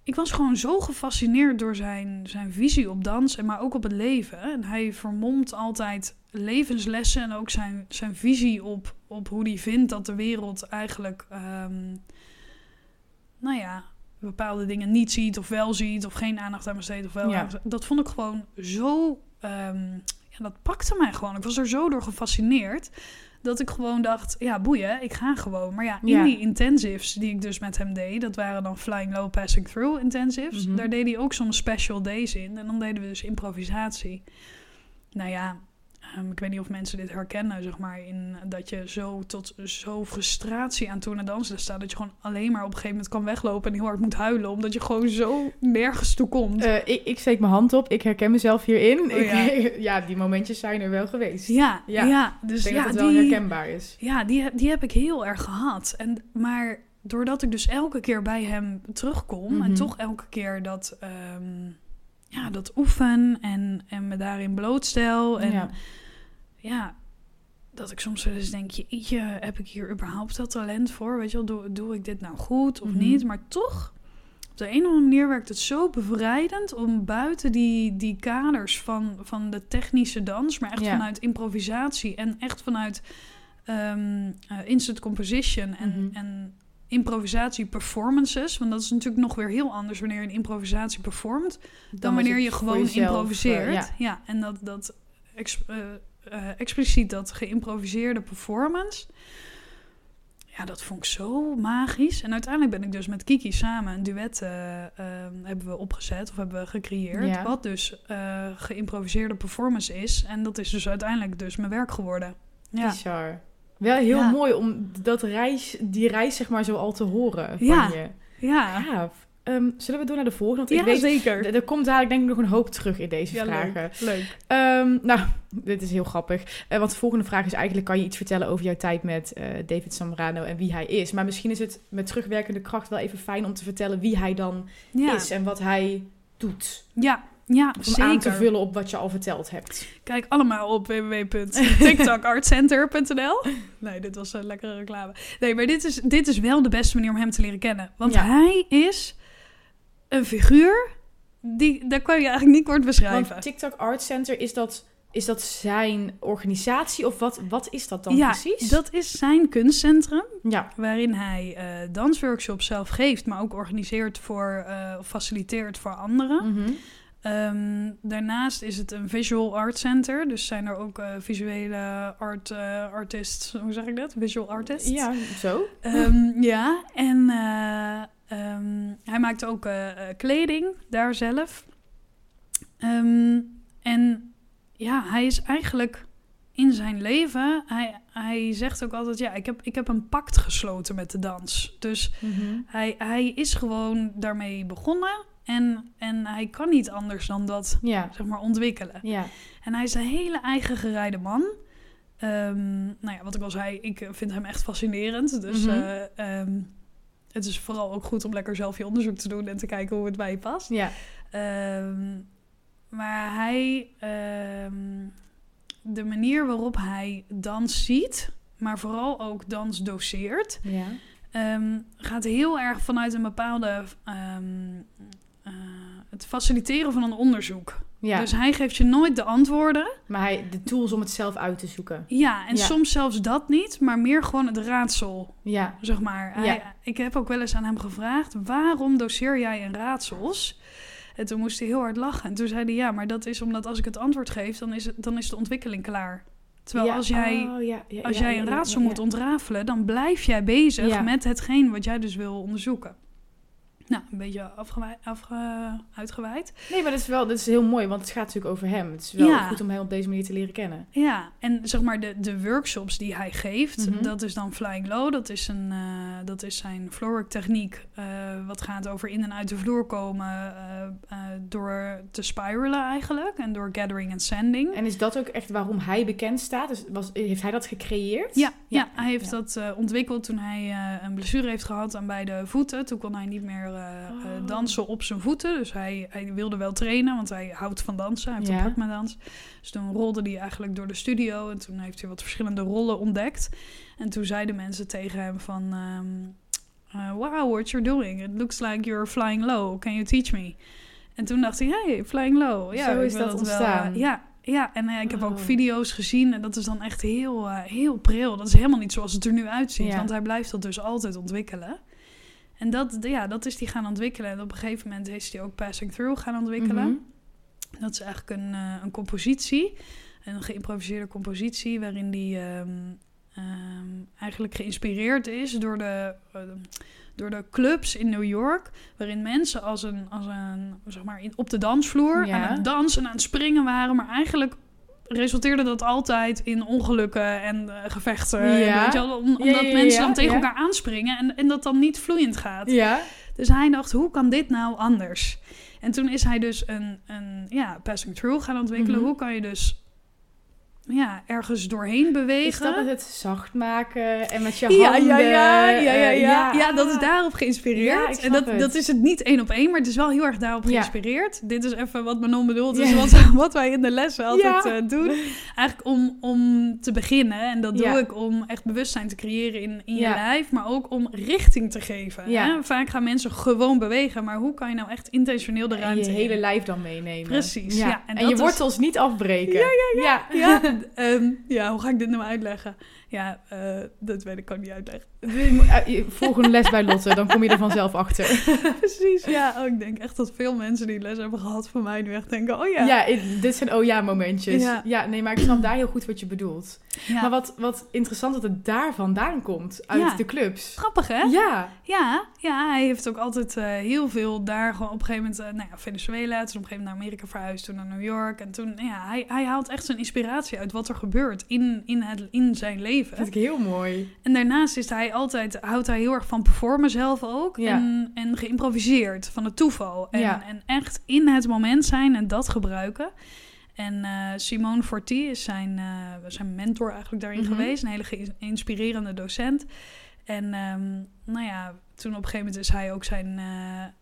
ik was gewoon zo gefascineerd door zijn, zijn visie op dans, en maar ook op het leven. En hij vermomt altijd levenslessen en ook zijn, zijn visie op, op hoe hij vindt dat de wereld eigenlijk, ehm, nou ja, bepaalde dingen niet ziet of wel ziet, of geen aandacht aan besteedt of wel. Ja. Dat vond ik gewoon zo, ehm, ja, dat pakte mij gewoon. Ik was er zo door gefascineerd. Dat ik gewoon dacht, ja, boeien, ik ga gewoon. Maar ja, in Ja. die intensives die ik dus met hem deed, dat waren dan Flying Low Passing Through intensives. Mhm. Daar deed hij ook soms special days in. En dan deden we dus improvisatie. Nou ja, ehm, ik weet niet of mensen dit herkennen, zeg maar, in dat je zo tot zo frustratie aan toe naar dansen staat. Dat je gewoon alleen maar op een gegeven moment kan weglopen en heel hard moet huilen, omdat je gewoon zo nergens toe komt. Eh, ik, ik steek mijn hand op, ik herken mezelf hierin. Oh, Ik- ja. [LAUGHS] ja, die momentjes zijn er wel geweest. ja, ja. ja. ik dus denk ja, dat het wel die, herkenbaar is. Ja, die, heb- die heb ik heel erg gehad. En, maar doordat ik dus elke keer bij hem terugkom Mhm. en toch elke keer dat, ehm, ja, dat oefen en, en me daarin blootstel. En ja. ja. dat ik soms wel eens denk, jeetje, heb ik hier überhaupt dat talent voor? Weet je wel, doe, doe ik dit nou goed of Mhm. niet? Maar toch, op de een of andere manier werkt het zo bevrijdend om buiten die, die kaders van, van de technische dans, maar echt Ja. vanuit improvisatie en echt vanuit ehm, eh, instant composition en, Mhm. en improvisatie performances. Want dat is natuurlijk nog weer heel anders wanneer je een improvisatie performt. Dan, wanneer je gewoon jezelf, improviseert. eh, ja. ja. en dat, dat ex- eh, eh, expliciet dat geïmproviseerde performance. Ja, dat vond ik zo magisch. En uiteindelijk ben ik dus met Kiki samen een duet eh, eh, hebben we opgezet of hebben we gecreëerd. Ja. Wat dus eh, geïmproviseerde performance is. En dat is dus uiteindelijk dus mijn werk geworden. Ja, Bizar. Wel heel Ja. mooi om dat reis, die reis zeg maar zo al te horen van Ja. je. ja. Gaaf. Ehm, zullen we door naar de volgende? Want ja ik weet, zeker. er komt dadelijk denk ik nog een hoop terug in deze Ja, vragen. leuk. leuk. Ehm, nou, [LAUGHS] dit is heel grappig. Eh, want de volgende vraag is eigenlijk... kan je iets vertellen over jouw tijd met eh, David Zambrano en wie hij is? Maar misschien is het met terugwerkende kracht wel even fijn om te vertellen... wie hij dan Ja, is en wat hij doet. ja, ja Om zeker. aan te vullen op wat je al verteld hebt. Kijk allemaal op [LAUGHS] www.tiktokartcenter.nl. Nee, dit was een lekkere reclame. Nee, maar dit is, dit is wel de beste manier om hem te leren kennen. Want Ja. hij is een figuur die, dat kan je eigenlijk niet kort beschrijven. Want TikTok Art Center, is dat, is dat zijn organisatie? Of wat, wat is dat dan ja, precies? dat is zijn kunstcentrum. Ja, Waarin hij eh, dansworkshops zelf geeft, maar ook organiseert voor, eh, of faciliteert voor anderen. Mhm. Ehm, daarnaast is het een visual art center. Dus zijn er ook eh, visuele art, eh, artists, hoe zeg ik dat? Visual artists. ja zo. Ehm, ja, en eh, ehm, hij maakt ook kleding daar zelf. En ja, hij is eigenlijk in zijn leven, hij, hij zegt ook altijd, ja, ik heb, ik heb een pact gesloten met de dans. Dus Mhm. hij, hij is gewoon daarmee begonnen en, en hij kan niet anders dan dat, Ja, zeg maar, ontwikkelen. ja. En hij is een hele eigen gerijde man. Ehm, nou ja, wat ik al zei, ik vind hem echt fascinerend. Dus Mhm. eh, ehm, het is vooral ook goed om lekker zelf je onderzoek te doen en te kijken hoe het bij je past. ja. Ehm, maar hij, de manier waarop hij dans ziet, maar vooral ook dans doseert, ja. gaat heel erg vanuit een bepaalde. Het faciliteren van een onderzoek. ja. Dus hij geeft je nooit de antwoorden. Maar hij, de tools om het zelf uit te zoeken. Ja, en Ja. soms zelfs dat niet, maar meer gewoon het raadsel, Ja, zeg maar. Hij, Ja. Ik heb ook wel eens aan hem gevraagd, waarom doseer jij in raadsels? En toen moest hij heel hard lachen. En toen zei hij, ja, maar dat is omdat als ik het antwoord geef, dan is, het, dan is de ontwikkeling klaar. Terwijl als jij, oh, als jij een raadsel moet ontrafelen, dan blijf jij bezig met hetgeen wat jij dus wil onderzoeken. Nou, een beetje afgewi- afge- uitgeweid. Nee, maar dat is wel dat is heel mooi, want het gaat natuurlijk over hem. Het is wel Ja. goed om hem op deze manier te leren kennen. Ja, en zeg maar de, de workshops die hij geeft, Mhm. dat is dan Flying Low. Dat is, een, eh, dat is zijn floorwork techniek, eh, wat gaat over in en uit de vloer komen eh, door te spiralen eigenlijk. En door gathering en sanding. En is dat ook echt waarom hij bekend staat? Dus was, heeft hij dat gecreëerd? Ja, ja, hij heeft ja. dat ontwikkeld toen hij een blessure heeft gehad aan beide voeten. Toen kon hij niet meer Oh. dansen op zijn voeten. Dus hij, hij wilde wel trainen, want hij houdt van dansen. Hij heeft Ja. een pak met dans. Dus toen rolde hij eigenlijk door de studio. En toen heeft hij wat verschillende rollen ontdekt. En toen zeiden mensen tegen hem van... ehm, eh, wow, what you're doing. It looks like you're flying low. Can you teach me? En toen dacht hij, hey, flying low. Ja, Zo is dat ontstaan. ja, ja, en ik heb ook Oh. video's gezien en dat is dan echt heel, heel pril. Dat is helemaal niet zoals het er nu uitziet, Ja. want hij blijft dat dus altijd ontwikkelen. En dat, ja, dat is hij gaan ontwikkelen. En op een gegeven moment is hij ook Passing Through gaan ontwikkelen. Mhm. Dat is eigenlijk een, eh, een compositie, een geïmproviseerde compositie, waarin die ehm, ehm, eigenlijk geïnspireerd is door de, eh, door de clubs in New York, waarin mensen als een, als een zeg maar, in, op de dansvloer Ja. aan het dansen en aan het springen waren, maar eigenlijk resulteerde dat altijd in ongelukken en eh, gevechten. En Ja. weet je wel, om- Ja, omdat ja, mensen dan tegen elkaar aanspringen en, en dat dan niet vloeiend gaat. Ja. Dus hij dacht, hoe kan dit nou anders? En toen is hij dus een, een ja, passing through gaan ontwikkelen. Mhm. Hoe kan je dus ja, ergens doorheen bewegen? Is dat met het zacht maken en met je ja, handen? ja, ja, ja, ja, eh, ja. Ja, dat is daarop geïnspireerd. Ja, en dat, het. dat is het niet één op één, maar het is wel heel erg daarop Ja. geïnspireerd. Dit is even wat Manon bedoelt, dus Ja. wat, [LAUGHS] wat wij in de lessen altijd Ja. eh, doen. Eigenlijk om, om te beginnen, en dat doe Ja. ik om echt bewustzijn te creëren in, in je Ja. lijf, maar ook om richting te geven. Ja. Hè? Vaak gaan mensen gewoon bewegen, maar hoe kan je nou echt intentioneel de En ruimte je hele lijf dan meenemen. Precies, ja. En En, je is- wortels niet afbreken. Ja, ja, ja. [LAUGHS] [LAUGHS] Ehm, ja, hoe ga ik dit nou uitleggen? Ja, eh, dat weet ik ook niet uitleggen. Eh, volg een les bij Lotte, dan kom je er vanzelf achter. [LAUGHS] Precies, ja. Oh, ik denk echt dat veel mensen die les hebben gehad van mij nu echt denken, oh ja. Ja, dit zijn oh ja momentjes. Ja. Ja. nee, maar ik snap daar heel goed wat je bedoelt. Ja. Maar wat, wat interessant dat het daar vandaan komt, uit Ja. de clubs. Grappig, hè? Ja, Ja, ja, hij heeft ook altijd eh, heel veel daar gewoon op een gegeven moment, nou ja, Venezuela, toen op een gegeven moment naar Amerika verhuisd, toen naar New York. En toen, ja, hij, hij haalt echt zijn inspiratie uit wat er gebeurt in, in, het, in zijn leven. Vind ik heel mooi. En daarnaast is hij altijd, houdt hij heel erg van performen zelf ook. Ja. En, en geïmproviseerd van het toeval. En, Ja. en echt in het moment zijn en dat gebruiken. En eh, Simone Forti is zijn, eh, zijn mentor eigenlijk daarin Mhm. geweest. Een hele geïnspirerende docent. En ehm, nou ja, toen op een gegeven moment is hij ook zijn, eh,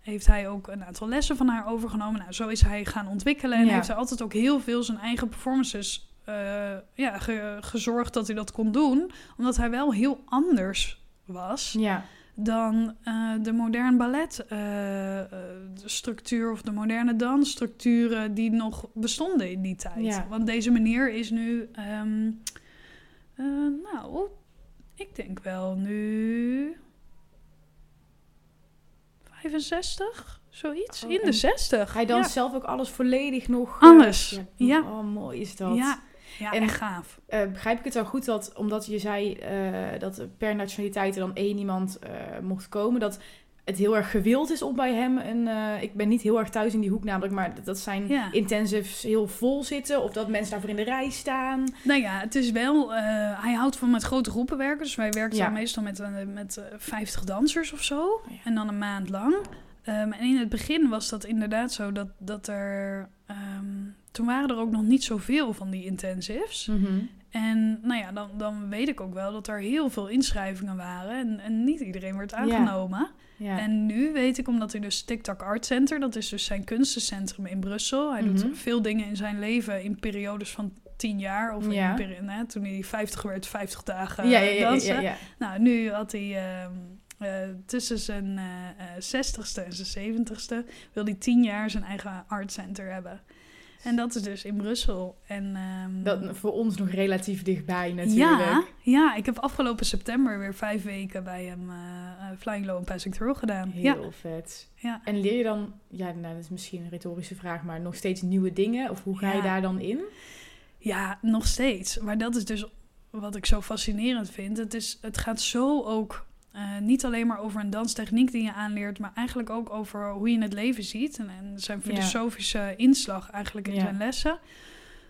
heeft hij ook een aantal lessen van haar overgenomen. Nou, zo is hij gaan ontwikkelen. En Ja. heeft hij altijd ook heel veel zijn eigen performances ja, ge- gezorgd dat hij dat kon doen. Omdat hij wel heel anders was Ja, dan eh, de modern ballet eh, eh, structuur of de moderne dansstructuren die nog bestonden in die tijd. Ja. Want deze meneer is nu, ehm, eh, nou, ik denk wel nu 65, zoiets, Oh, in de en 60. hij danst ja. zelf ook alles volledig nog. Alles, eh, ja. Oh, mooi is dat. Ja, ja En- echt gaaf. Eh, begrijp ik het zo goed dat, omdat je zei eh, dat er per nationaliteit er dan één iemand eh, mocht komen, dat het heel erg gewild is om bij hem een... eh, ik ben niet heel erg thuis in die hoek namelijk, maar dat- dat zijn Ja. intensives heel vol zitten of dat mensen daarvoor in de rij staan. Nou ja, het is wel. hij houdt van met grote groepen werken. Dus wij werken Ja. dan meestal met, met eh, 50 dansers of zo. ja. En dan een maand lang. Ehm, en in het begin was dat inderdaad zo dat, dat er. ehm, toen waren er ook nog niet zoveel van die intensives. En nou ja, dan, dan weet ik ook wel dat er heel veel inschrijvingen waren. En, en niet iedereen werd aangenomen. En nu weet ik, omdat hij dus TikTok Art Center, dat is dus zijn kunstencentrum in Brussel. Hij Mhm. doet veel dingen in zijn leven in periodes van tien jaar. Of Ja. nou, toen hij 50 werd, 50 dagen ja, ja, ja, dansen. Nou, nu had hij ehm, eh, tussen zijn eh, eh, 60ste en zijn 70ste, wil hij 10 jaar zijn eigen art center hebben. En dat is dus in Brussel. En, ehm, Dat voor ons nog relatief dichtbij ja, natuurlijk. ja, ik heb afgelopen september weer vijf weken bij hem eh, eh, Flying Low en Passing Through gedaan. Ja, Heel vet. ja. En leer je dan, ja, nou, dat is misschien een retorische vraag, maar nog steeds nieuwe dingen? Of hoe ga je Ja. daar dan in? Ja, nog steeds. Maar dat is dus wat ik zo fascinerend vind. Het, is, het gaat zo ook eh, niet alleen maar over een danstechniek die je aanleert, maar eigenlijk ook over hoe je het leven ziet. En, en zijn Ja. filosofische inslag eigenlijk in Ja. zijn lessen.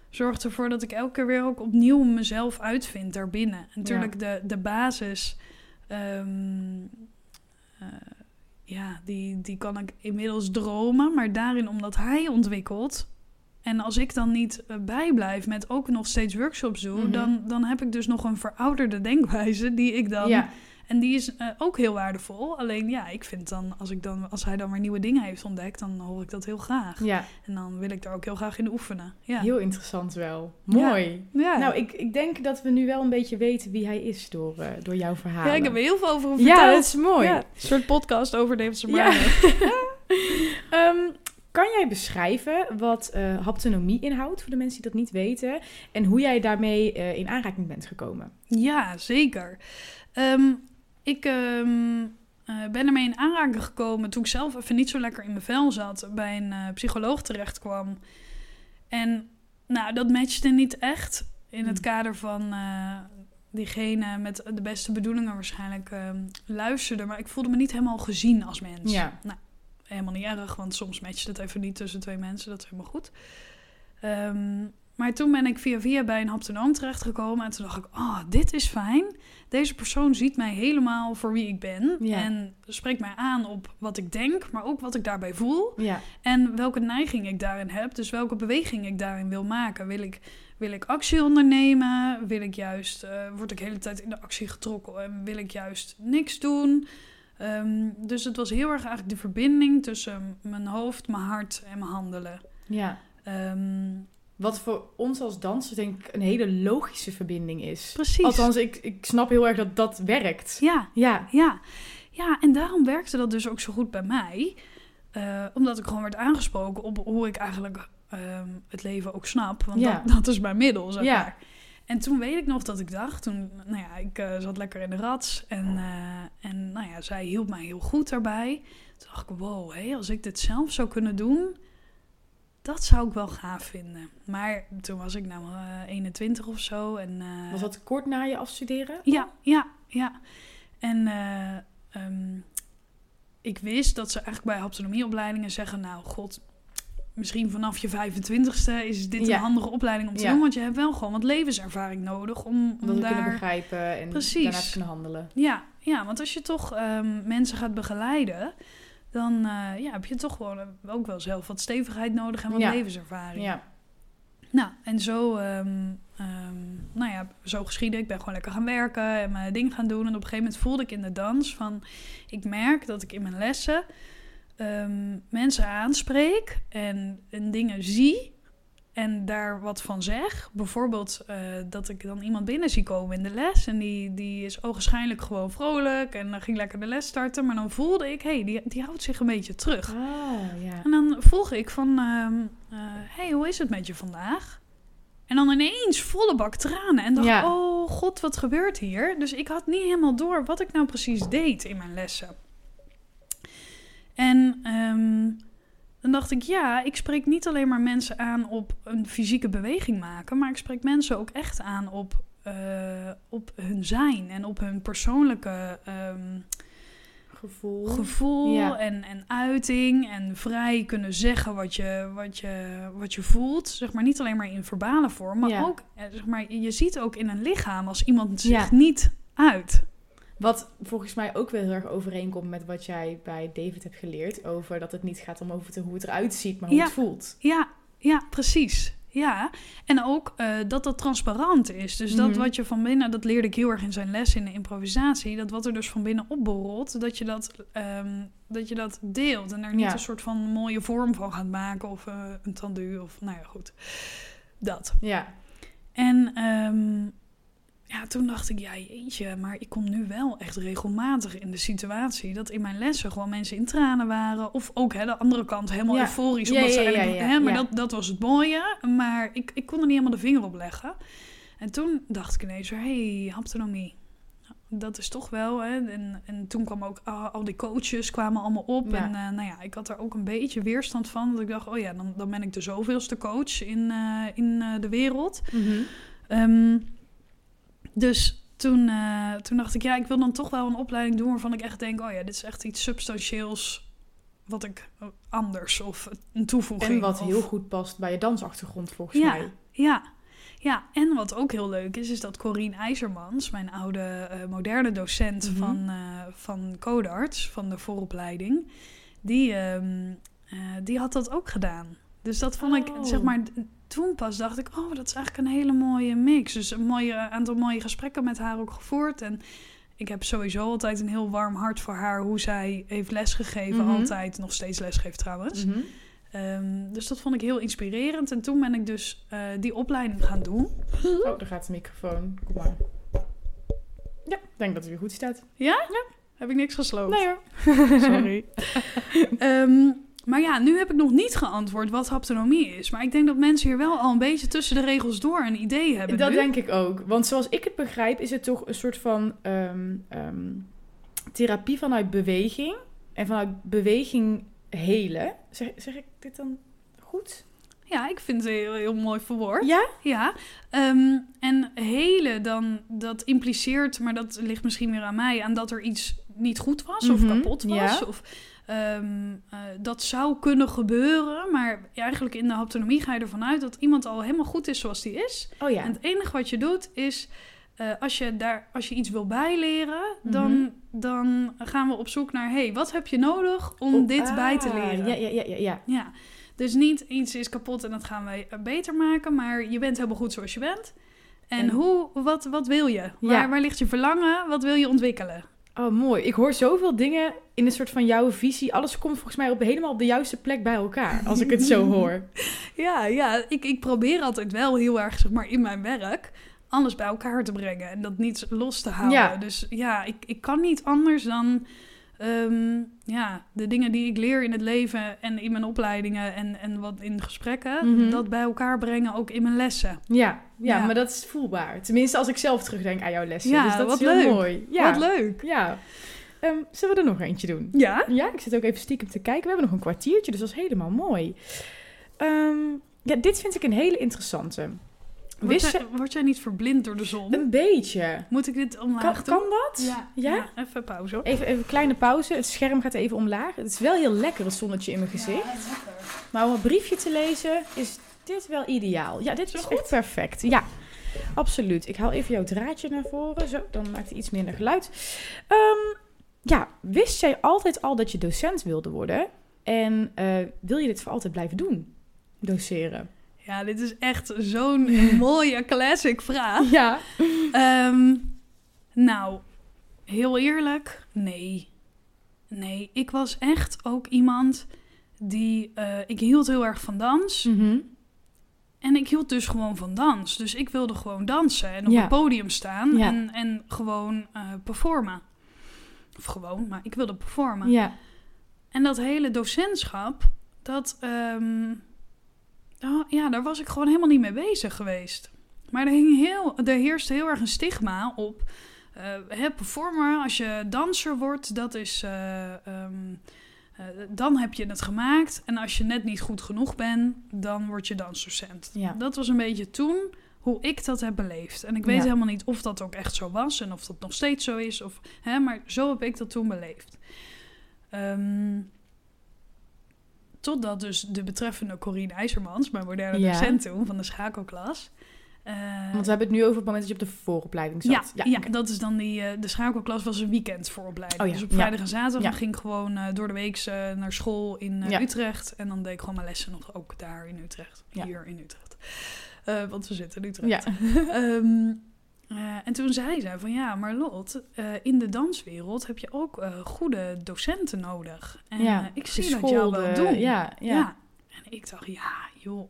Zorgt ervoor dat ik elke keer weer ook opnieuw mezelf uitvind daarbinnen. En natuurlijk de, de basis. ehm, eh, ja, die, die kan ik inmiddels dromen. Maar daarin, omdat hij ontwikkelt, en als ik dan niet eh, bijblijf met ook nog steeds workshops doe, Mhm. dan, dan heb ik dus nog een verouderde denkwijze die ik dan. Ja, En die is eh, ook heel waardevol. Alleen ja, ik vind dan als, ik dan, als hij dan weer nieuwe dingen heeft ontdekt, dan hoor ik dat heel graag. ja, En dan wil ik daar ook heel graag in oefenen. Ja. heel interessant wel. Mooi. ja. Nou, ik, ik denk dat we nu wel een beetje weten wie hij is door, eh, door jouw verhalen. ja, ik heb er heel veel over hem Ja, verteld. dat is mooi. Ja, een soort podcast over David Ja. [LAUGHS] Ehm, kan jij beschrijven wat eh, haptonomie inhoudt, voor de mensen die dat niet weten, en hoe jij daarmee in aanraking bent gekomen? Ja, zeker. Ehm, ik ehm, eh, ben ermee in aanraking gekomen toen ik zelf even niet zo lekker in mijn vel zat. Bij een eh, psycholoog terecht kwam. En nou, dat matchte niet echt in het Hmm. kader van eh, diegene met de beste bedoelingen waarschijnlijk ehm, luisterde. Maar ik voelde me niet helemaal gezien als mens. Ja. Nou, helemaal niet erg, want soms matcht het even niet tussen twee mensen. Dat is helemaal goed. Ehm, maar toen ben ik via via bij een haptonoom terechtgekomen. En toen dacht ik, oh, dit is fijn. Deze persoon ziet mij helemaal voor wie ik ben. Ja. En spreekt mij aan op wat ik denk, maar ook wat ik daarbij voel. Ja, En welke neiging ik daarin heb. Dus welke beweging ik daarin wil maken. Wil ik, wil ik actie ondernemen? Wil ik juist, eh, word ik de hele tijd in de actie getrokken? En wil ik juist niks doen? Ehm, dus het was heel erg eigenlijk de verbinding tussen mijn hoofd, mijn hart en mijn handelen. ja. Ehm, Wat voor ons als dansers denk ik een hele logische verbinding is. precies. Althans, ik, ik snap heel erg dat dat werkt. Ja, Ja, ja. Ja, en daarom werkte dat dus ook zo goed bij mij. Eh, omdat ik gewoon werd aangesproken op hoe ik eigenlijk ehm, het leven ook snap. Want Ja. dat, dat is mijn middel, zeg Ja. maar. En toen weet ik nog dat ik dacht, toen, nou ja, ik eh, zat lekker in de rats en, eh, en nou ja, zij hielp mij heel goed daarbij. Toen dacht ik, wow, hé, als ik dit zelf zou kunnen doen, dat zou ik wel gaaf vinden. Maar toen was ik nou eh 21 of zo en... eh, Was dat kort na je afstuderen? ja, ja, ja. En eh, ehm, ik wist dat ze eigenlijk bij haptonomieopleidingen zeggen... nou, god, misschien vanaf je 25ste is dit Ja. een handige opleiding om te Ja. doen. Want je hebt wel gewoon wat levenservaring nodig om, dat te kunnen daar... begrijpen en Precies. daarna te kunnen handelen. Ja, ja, want als je toch ehm, mensen gaat begeleiden... dan eh, ja, heb je toch gewoon eh, ook wel zelf wat stevigheid nodig en wat Ja. levenservaring. Ja. Nou, en zo, ehm, ehm, nou ja, zo geschieden. Ik ben gewoon lekker gaan werken en mijn ding gaan doen. En op een gegeven moment voelde ik in de dans van... Ik merk dat ik in mijn lessen ehm, mensen aanspreek en, en dingen zie... En daar wat van zeg. Bijvoorbeeld eh, dat ik dan iemand binnen zie komen in de les. En die, die is ogenschijnlijk gewoon vrolijk. En dan ging lekker de les starten. Maar dan voelde ik, hé, hey, die, die houdt zich een beetje terug. Ja. En dan vroeg ik van, ehm eh, hey, hoe is het met je vandaag? En dan ineens volle bak tranen. En dacht, Ja. oh god, wat gebeurt hier? Dus ik had niet helemaal door wat ik nou precies deed in mijn lessen. En ehm, dan dacht ik, ja, ik spreek niet alleen maar mensen aan op een fysieke beweging maken, maar ik spreek mensen ook echt aan op, eh, op hun zijn en op hun persoonlijke ehm, Gevoel. gevoel Ja. en, en uiting en vrij kunnen zeggen wat je, wat, je, wat je voelt. Zeg maar niet alleen maar in verbale vorm, maar Ja. ook, eh, zeg maar, je ziet ook in een lichaam als iemand zich Ja. niet uit. Wat volgens mij ook wel heel erg overeenkomt met wat jij bij David hebt geleerd. Over dat het niet gaat om over te, hoe het eruit ziet, maar hoe Ja. het voelt. Ja, ja, precies. Ja, en ook eh, dat dat transparant is. Dus dat Mhm. wat je van binnen, dat leerde ik heel erg in zijn les in de improvisatie, dat wat er dus van binnen opborrelt, dat je dat, ehm, dat, je dat deelt en er niet Ja. een soort van mooie vorm van gaat maken of eh, een tendu of nou ja, goed. Dat. Ja. En ehm, ja, toen dacht ik, ja jeetje, maar ik kom nu wel echt regelmatig in de situatie dat in mijn lessen gewoon mensen in tranen waren. Of ook hè, de andere kant helemaal Ja. euforisch. Ja, Omdat ze ja, ja, eigenlijk, hè, maar dat, dat was het mooie. Maar ik, ik kon er niet helemaal de vinger op leggen. En toen dacht ik ineens, hé, hey, haptonomie. Dat is toch wel, hè. En, en toen kwam ook al die coaches kwamen allemaal op. Ja. En eh, nou ja, ik had er ook een beetje weerstand van. Dat ik dacht, oh ja, dan, dan ben ik de zoveelste coach in, eh, in eh, de wereld. Ehm, dus toen, eh, toen dacht ik, ja, ik wil dan toch wel een opleiding doen waarvan ik echt denk, oh ja, dit is echt iets substantieels wat ik eh, anders of een toevoeging. En wat of- heel goed past bij je dansachtergrond volgens Ja. mij. Ja, ja, en wat ook heel leuk is, is dat Corine IJzermans, mijn oude eh, moderne docent Mhm. van, eh van Codarts, van de vooropleiding, die, ehm, eh, die had dat ook gedaan. Dus dat vond ik, Oh. zeg maar, toen pas dacht ik, oh, dat is eigenlijk een hele mooie mix. Dus een mooie, aantal mooie gesprekken met haar ook gevoerd. En ik heb sowieso altijd een heel warm hart voor haar, hoe zij heeft lesgegeven, Mhm. altijd nog steeds lesgeeft trouwens. Mhm. Ehm, dus dat vond ik heel inspirerend. En toen ben ik dus eh, die opleiding gaan doen. Oh, daar gaat de microfoon. Kom maar. Ja, ik denk dat het weer goed staat. Heb ik niks gesloopt? Nee hoor. [LAUGHS] Sorry. Ehm, maar ja, nu heb ik nog niet geantwoord wat haptonomie is. Maar ik denk dat mensen hier wel al een beetje tussen de regels door een idee hebben. Dat nu. denk ik ook. Want zoals ik het begrijp, is het toch een soort van ehm, ehm, therapie vanuit beweging. En vanuit beweging helen. Zeg, zeg ik dit dan goed? Ja, ik vind het heel, heel mooi verwoord. Ja? Ja, ehm, en hele dan, dat impliceert, maar dat ligt misschien weer aan mij, aan dat er iets niet goed was of Mhm, kapot was. ja. Of ehm, eh, dat zou kunnen gebeuren, maar eigenlijk in de haptonomie ga je ervan uit dat iemand al helemaal goed is zoals die is. Oh ja. En het enige wat je doet is, eh, als, je daar, als je iets wil bijleren, dan, Mhm. dan gaan we op zoek naar, hey, wat heb je nodig om Oh, dit bij te ah, leren? Ja, ja, ja, ja. ja. Ja, dus niet iets is kapot en dat gaan wij eh, beter maken, maar je bent helemaal goed zoals je bent. En, En- hoe, wat, wat wil je? Waar, waar ligt je verlangen? Wat wil je ontwikkelen? Oh, mooi. Ik hoor zoveel dingen in een soort van jouw visie. Alles komt volgens mij op, helemaal op de juiste plek bij elkaar. Als ik het zo [LAUGHS] hoor. Ja, ja ik, ik probeer altijd wel heel erg, zeg maar, in mijn werk alles bij elkaar te brengen en dat niet los te houden. Ja. Dus ja, ik, ik kan niet anders dan ehm, ja, de dingen die ik leer in het leven en in mijn opleidingen en, en wat in gesprekken, Mhm. dat bij elkaar brengen ook in mijn lessen. Ja, ja, Ja. maar dat is voelbaar. Tenminste, als ik zelf terugdenk aan jouw lessen. Ja, dus dat wat is heel leuk. mooi. Ja. Wat leuk. Ja. Ehm, zullen we er nog eentje doen? Ja? Ja, ik zit ook even stiekem te kijken. We hebben nog een kwartiertje, dus dat is helemaal mooi. Ehm, ja, dit vind ik een hele interessante. Word Wist jij, je... word jij niet verblind door de zon? Een beetje. Moet ik dit omlaag Kan, doen? kan dat? Ja, Ja? ja? even pauze hoor. Even, even een kleine pauze. Het scherm gaat even omlaag. Het is wel heel lekker, het zonnetje in mijn gezicht. Maar om een briefje te lezen is dit wel ideaal. Ja, dit Zo is goed? echt perfect. Ja, absoluut. Ik haal even jouw draadje naar voren. Zo, dan maakt het iets minder geluid. Ehm, ja, wist jij altijd al dat je docent wilde worden? En eh, wil je dit voor altijd blijven doen? Doseren. Ja, dit is echt zo'n [LAUGHS] mooie classic vraag. Ja. Ehm, nou, heel eerlijk, nee. Nee, ik was echt ook iemand die... eh, ik hield heel erg van dans. Mhm. En ik hield dus gewoon van dans. Dus ik wilde gewoon dansen en op Ja. het podium staan Ja. en, en gewoon eh, performen. Of gewoon, maar ik wilde performen. Ja. En dat hele docentschap, dat, ehm, oh, ja, daar was ik gewoon helemaal niet mee bezig geweest. Maar er, hing heel, er heerste heel erg een stigma op. hè, performer, als je danser wordt, dat is. eh, ehm, eh, dan heb je het gemaakt. En als je net niet goed genoeg bent, dan word je dansdocent. Ja. Dat was een beetje toen hoe ik dat heb beleefd. En ik weet Ja. helemaal niet of dat ook echt zo was en of dat nog steeds zo is. Of, hè, maar zo heb ik dat toen beleefd. Ehm, totdat dus de betreffende Corine IJzermans, mijn moderne Ja. docent toen van de schakelklas. eh, Want we hebben het nu over het moment dat je op de vooropleiding zat. ja, ja, dat is dan die. eh, de schakelklas was een weekend vooropleiding. Oh ja, Dus op vrijdag en zaterdag ging ik gewoon eh, door de week naar school in. Utrecht. En dan deed ik gewoon mijn lessen nog ook daar in Utrecht. Hier in Utrecht. Want we zitten in Utrecht. Ja. [LAUGHS] Eh, en toen zei zij van ja, maar Lot, eh, in de danswereld heb je ook eh, goede docenten nodig. En Ja, ik zie dat jou wel doen. Ja, ja. Ja. En ik dacht, ja, joh,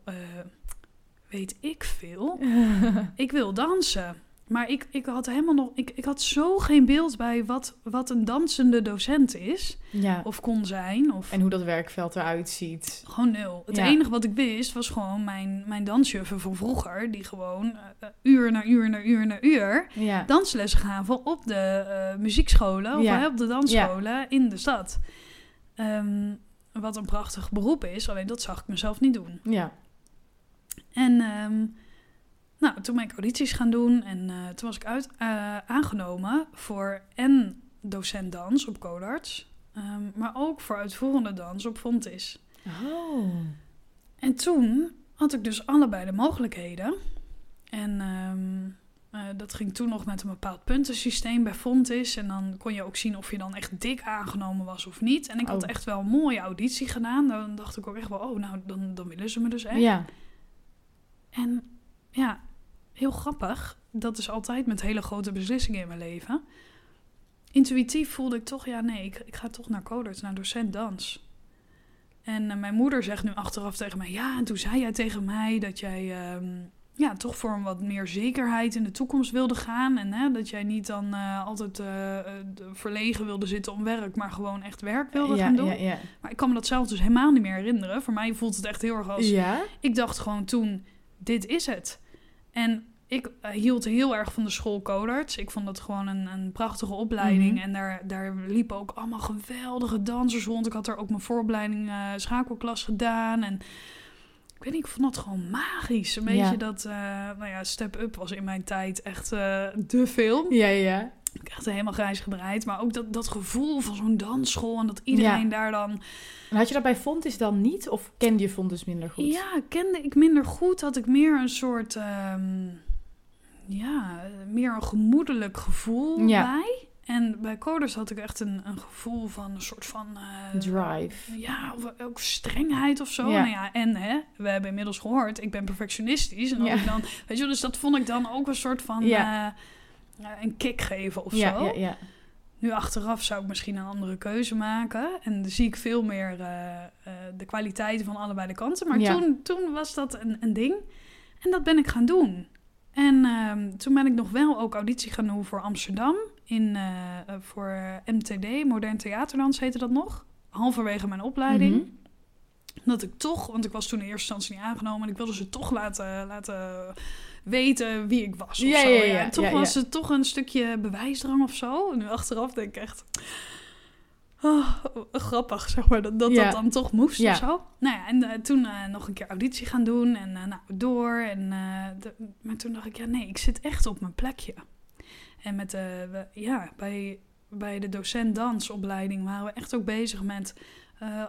weet ik veel. [LAUGHS] Ik wil dansen. Maar ik, ik had helemaal nog. Ik, ik had zo geen beeld bij wat, wat een dansende docent is. ja. Of kon zijn. Of En hoe dat werkveld eruit ziet. gewoon nul. Het Ja. enige wat ik wist was gewoon mijn, mijn dansjuffen van vroeger. Die gewoon eh, uur na uur na uur na uur Ja. danslessen gaven op de eh, muziekscholen. Of Ja. op de dansscholen in de stad. Ehm, wat een prachtig beroep is. Alleen dat zag ik mezelf niet doen. Ja. En ehm, nou, toen ben ik audities gaan doen. En eh, toen was ik uit, eh, aangenomen voor en docent dans op Codarts. ehm, maar ook voor uitvoerende dans op Fontis. Oh. En toen had ik dus allebei de mogelijkheden. En ehm, eh, dat ging toen nog met een bepaald puntensysteem bij Fontis. En dan kon je ook zien of je dan echt dik aangenomen was of niet. En ik had Oh. echt wel een mooie auditie gedaan. Dan dacht ik ook echt wel, oh, nou, dan, dan willen ze me dus echt. Ja. En ja, heel grappig. Dat is altijd met hele grote beslissingen in mijn leven. Intuïtief voelde ik toch, ja nee, ik, ik ga toch naar Codarts, naar docent dans. En eh, mijn moeder zegt nu achteraf tegen mij, ja, en toen zei jij tegen mij dat jij ehm, ja, toch voor een wat meer zekerheid in de toekomst wilde gaan. En hè, dat jij niet dan eh, altijd eh, verlegen wilde zitten om werk, maar gewoon echt werk wilde ja, gaan doen. Ja, ja. Maar ik kan me dat zelf dus helemaal niet meer herinneren. Voor mij voelt het echt heel erg als ik dacht gewoon toen, dit is het. En ik eh, hield heel erg van de school Codarts. Ik vond dat gewoon een, een prachtige opleiding. Mhm. En daar, daar liepen ook allemaal geweldige dansers rond. Ik had er ook mijn vooropleiding eh, schakelklas gedaan. En ik weet niet, ik vond dat gewoon magisch. Een beetje Ja. dat, eh, nou ja, Step Up was in mijn tijd echt de film. Ja, ja. Ik echt helemaal grijs gedraaid. Maar ook dat, dat gevoel van zo'n dansschool en dat iedereen daar dan En had je dat bij Fontis dan niet? Of kende je Fontis minder goed? Ja, kende ik minder goed. Had ik meer een soort, ehm, ja, meer een gemoedelijk gevoel Ja. bij. En bij coders had ik echt een, een gevoel van een soort van... eh, Drive. Ja, of ook strengheid of zo. Ja. Nou ja, en hè, we hebben inmiddels gehoord, ik ben perfectionistisch. En Ja. ik dan, weet je, dus dat vond ik dan ook een soort van Ja. eh, een kick geven of Ja, zo. ja, ja. Nu achteraf zou ik misschien een andere keuze maken. En dan zie ik veel meer eh, eh, de kwaliteiten van allebei de kanten. Maar toen, toen was dat een, een ding. En dat ben ik gaan doen. En ehm, toen ben ik nog wel ook auditie gaan doen voor Amsterdam in, eh, voor MTD, Modern Theaterdans heette dat nog. Halverwege mijn opleiding. Mhm. Dat ik toch, want ik was toen in eerste instantie niet aangenomen... en ik wilde ze toch laten, laten weten wie ik was of Ja, zo. ja, ja, En toch was het toch een stukje bewijsdrang of zo. En nu achteraf denk ik echt... Oh, grappig, zeg maar, dat dat, dan toch moest of zo. Nou ja, en eh, toen eh, nog een keer auditie gaan doen en eh, nou, door. En, de- maar toen dacht ik, ja nee, ik zit echt op mijn plekje. En met de, we- ja, bij, bij de docent dansopleiding waren we echt ook bezig met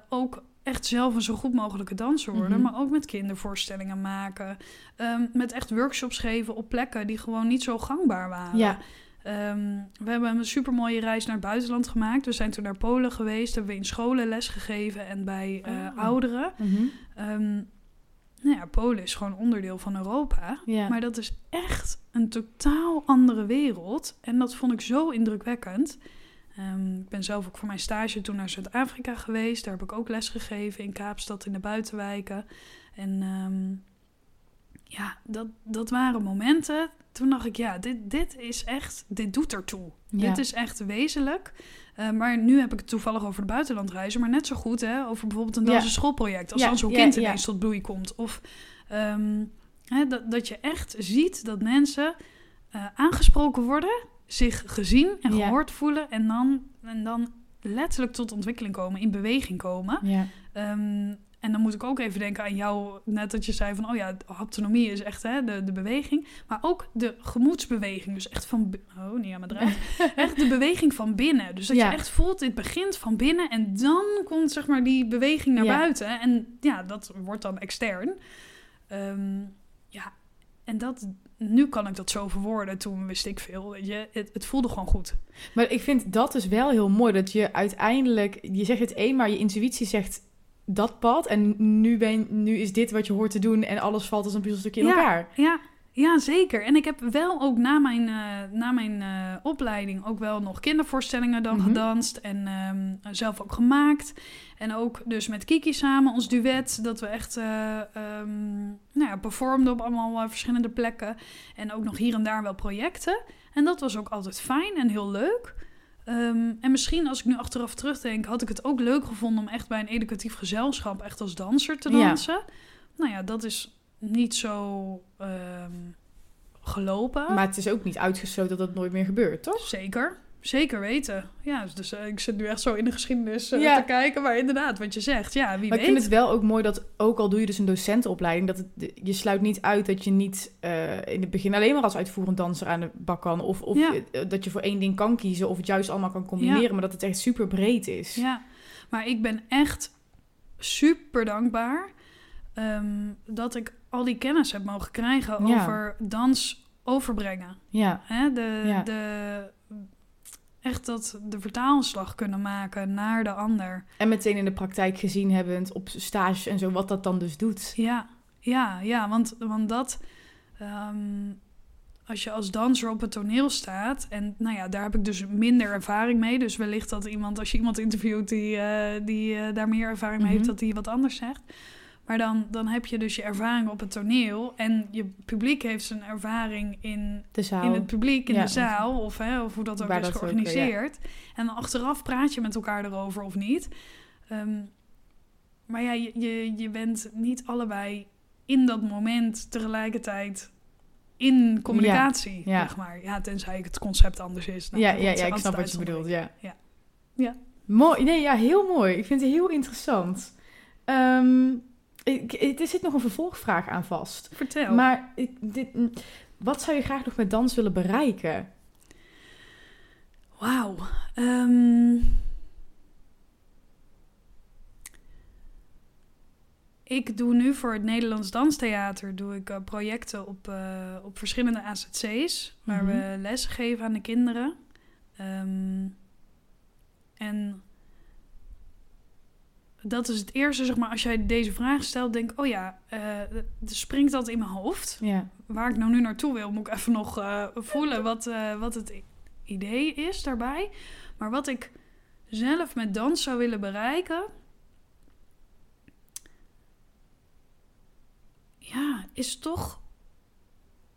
ook echt zelf een zo goed mogelijke danser worden. Mhm. Maar ook met kindervoorstellingen maken. Ehm, met echt workshops geven op plekken die gewoon niet zo gangbaar waren. Ja. Ehm, we hebben een supermooie reis naar het buitenland gemaakt. We zijn toen naar Polen geweest. Hebben we in scholen les gegeven en bij eh, Oh. ouderen. Mhm. Ehm, nou ja, Polen is gewoon onderdeel van Europa. Ja. Maar dat is echt een totaal andere wereld. En dat vond ik zo indrukwekkend. Ehm, ik ben zelf ook voor mijn stage toen naar Zuid-Afrika geweest. Daar heb ik ook les gegeven in Kaapstad in de buitenwijken. En ehm, ja, dat, dat waren momenten. Toen dacht ik, ja, dit, dit is echt, dit doet ertoe. Ja. Dit is echt wezenlijk. Eh, maar nu heb ik het toevallig over de buitenlandreizen. Maar net zo goed hè, over bijvoorbeeld een Ja. dansen schoolproject. Als Ja, dan zo'n kind ineens tot bloei komt. Of ehm, hè, dat, dat je echt ziet dat mensen eh, aangesproken worden, zich gezien en Ja. gehoord voelen. En dan, en dan letterlijk tot ontwikkeling komen, in beweging komen. Ja. Ehm, en dan moet ik ook even denken aan jou, net dat je zei van, oh ja, haptonomie is echt hè, de, de beweging. Maar ook de gemoedsbeweging, dus echt van, oh niet aan mijn draad. [LAUGHS] echt de beweging van binnen. Dus dat Ja. je echt voelt, dit begint van binnen en dan komt zeg maar die beweging naar Ja. buiten. En ja, dat wordt dan extern. Ehm, ja, en dat, nu kan ik dat zo verwoorden, toen wist ik veel, weet je. Het, het voelde gewoon goed. Maar ik vind dat dus wel heel mooi. Dat je uiteindelijk... Je zegt het één, maar je intuïtie zegt dat pad. En nu, ben, nu is dit wat je hoort te doen. En alles valt als een puzzelstukje in Ja. elkaar. Ja, ja, zeker. En ik heb wel ook na mijn, eh, na mijn eh, opleiding ook wel nog kindervoorstellingen dan Mhm. gedanst. En ehm, zelf ook gemaakt. En ook dus met Kiki samen, ons duet. Dat we echt ehm, nou ja, performden op allemaal verschillende plekken. En ook nog hier en daar wel projecten. En dat was ook altijd fijn en heel leuk. Ehm, en misschien als ik nu achteraf terugdenk, had ik het ook leuk gevonden om echt bij een educatief gezelschap echt als danser te Ja. dansen. Nou ja, dat is niet zo ehm, gelopen. Maar het is ook niet uitgesloten dat dat nooit meer gebeurt, toch? Zeker, zeker weten. Ja, dus eh, ik zit nu echt zo in de geschiedenis eh, Ja. te kijken. Maar inderdaad, wat je zegt, ja, wie Maar ik weet. vind het wel ook mooi dat, ook al doe je dus een docentenopleiding, dat het, je sluit niet uit dat je niet eh, in het begin alleen maar als uitvoerend danser aan de bak kan. Of, of Ja. dat je voor één ding kan kiezen of het juist allemaal kan combineren, Ja. maar dat het echt super breed is. Ja, maar ik ben echt super dankbaar ehm, dat ik al die kennis heb mogen krijgen Ja. over dans overbrengen. Ja. Hè? De, Ja. de, echt dat de vertaalslag kunnen maken naar de ander. En meteen in de praktijk gezien hebbend op stages en zo, wat dat dan dus doet. Ja, ja, ja, want, want dat... ehm, als je als danser op het toneel staat... en nou ja, daar heb ik dus minder ervaring mee. Dus wellicht dat iemand, als je iemand interviewt... die, eh, die eh, daar meer ervaring mee heeft, Mhm. dat die wat anders zegt. Maar dan, dan heb je dus je ervaring op het toneel... en je publiek heeft zijn ervaring in, De zaal. in het publiek, in Ja. de zaal... Of, hè, of hoe dat ook Waar is dat ook, ja. georganiseerd. En dan achteraf praat je met elkaar erover of niet... Ehm, maar ja, je, je, je bent niet allebei in dat moment tegelijkertijd in communicatie, Ja. zeg maar. Ja, tenzij het concept anders is. Nou, ja, ja, ik snap wat je bedoelt, ja. Ja. Ja. Mooi, nee, ja, heel mooi. Ik vind het heel interessant. Ehm, ik, er zit nog een vervolgvraag aan vast. Vertel. Maar ik, dit, mm, wat zou je graag nog met dans willen bereiken? Wauw. Ehm, ik doe nu voor het Nederlands Danstheater doe ik, eh, projecten op, eh, op verschillende AZC's... waar Mhm. we lessen geven aan de kinderen. Ehm, en dat is het eerste, zeg maar, als jij deze vraag stelt, denk ik... oh ja, eh, springt dat in mijn hoofd Ja, waar ik nou nu naartoe wil, moet ik even nog eh, voelen wat, eh, wat het idee is daarbij. Maar wat ik zelf met dans zou willen bereiken. Ja, is toch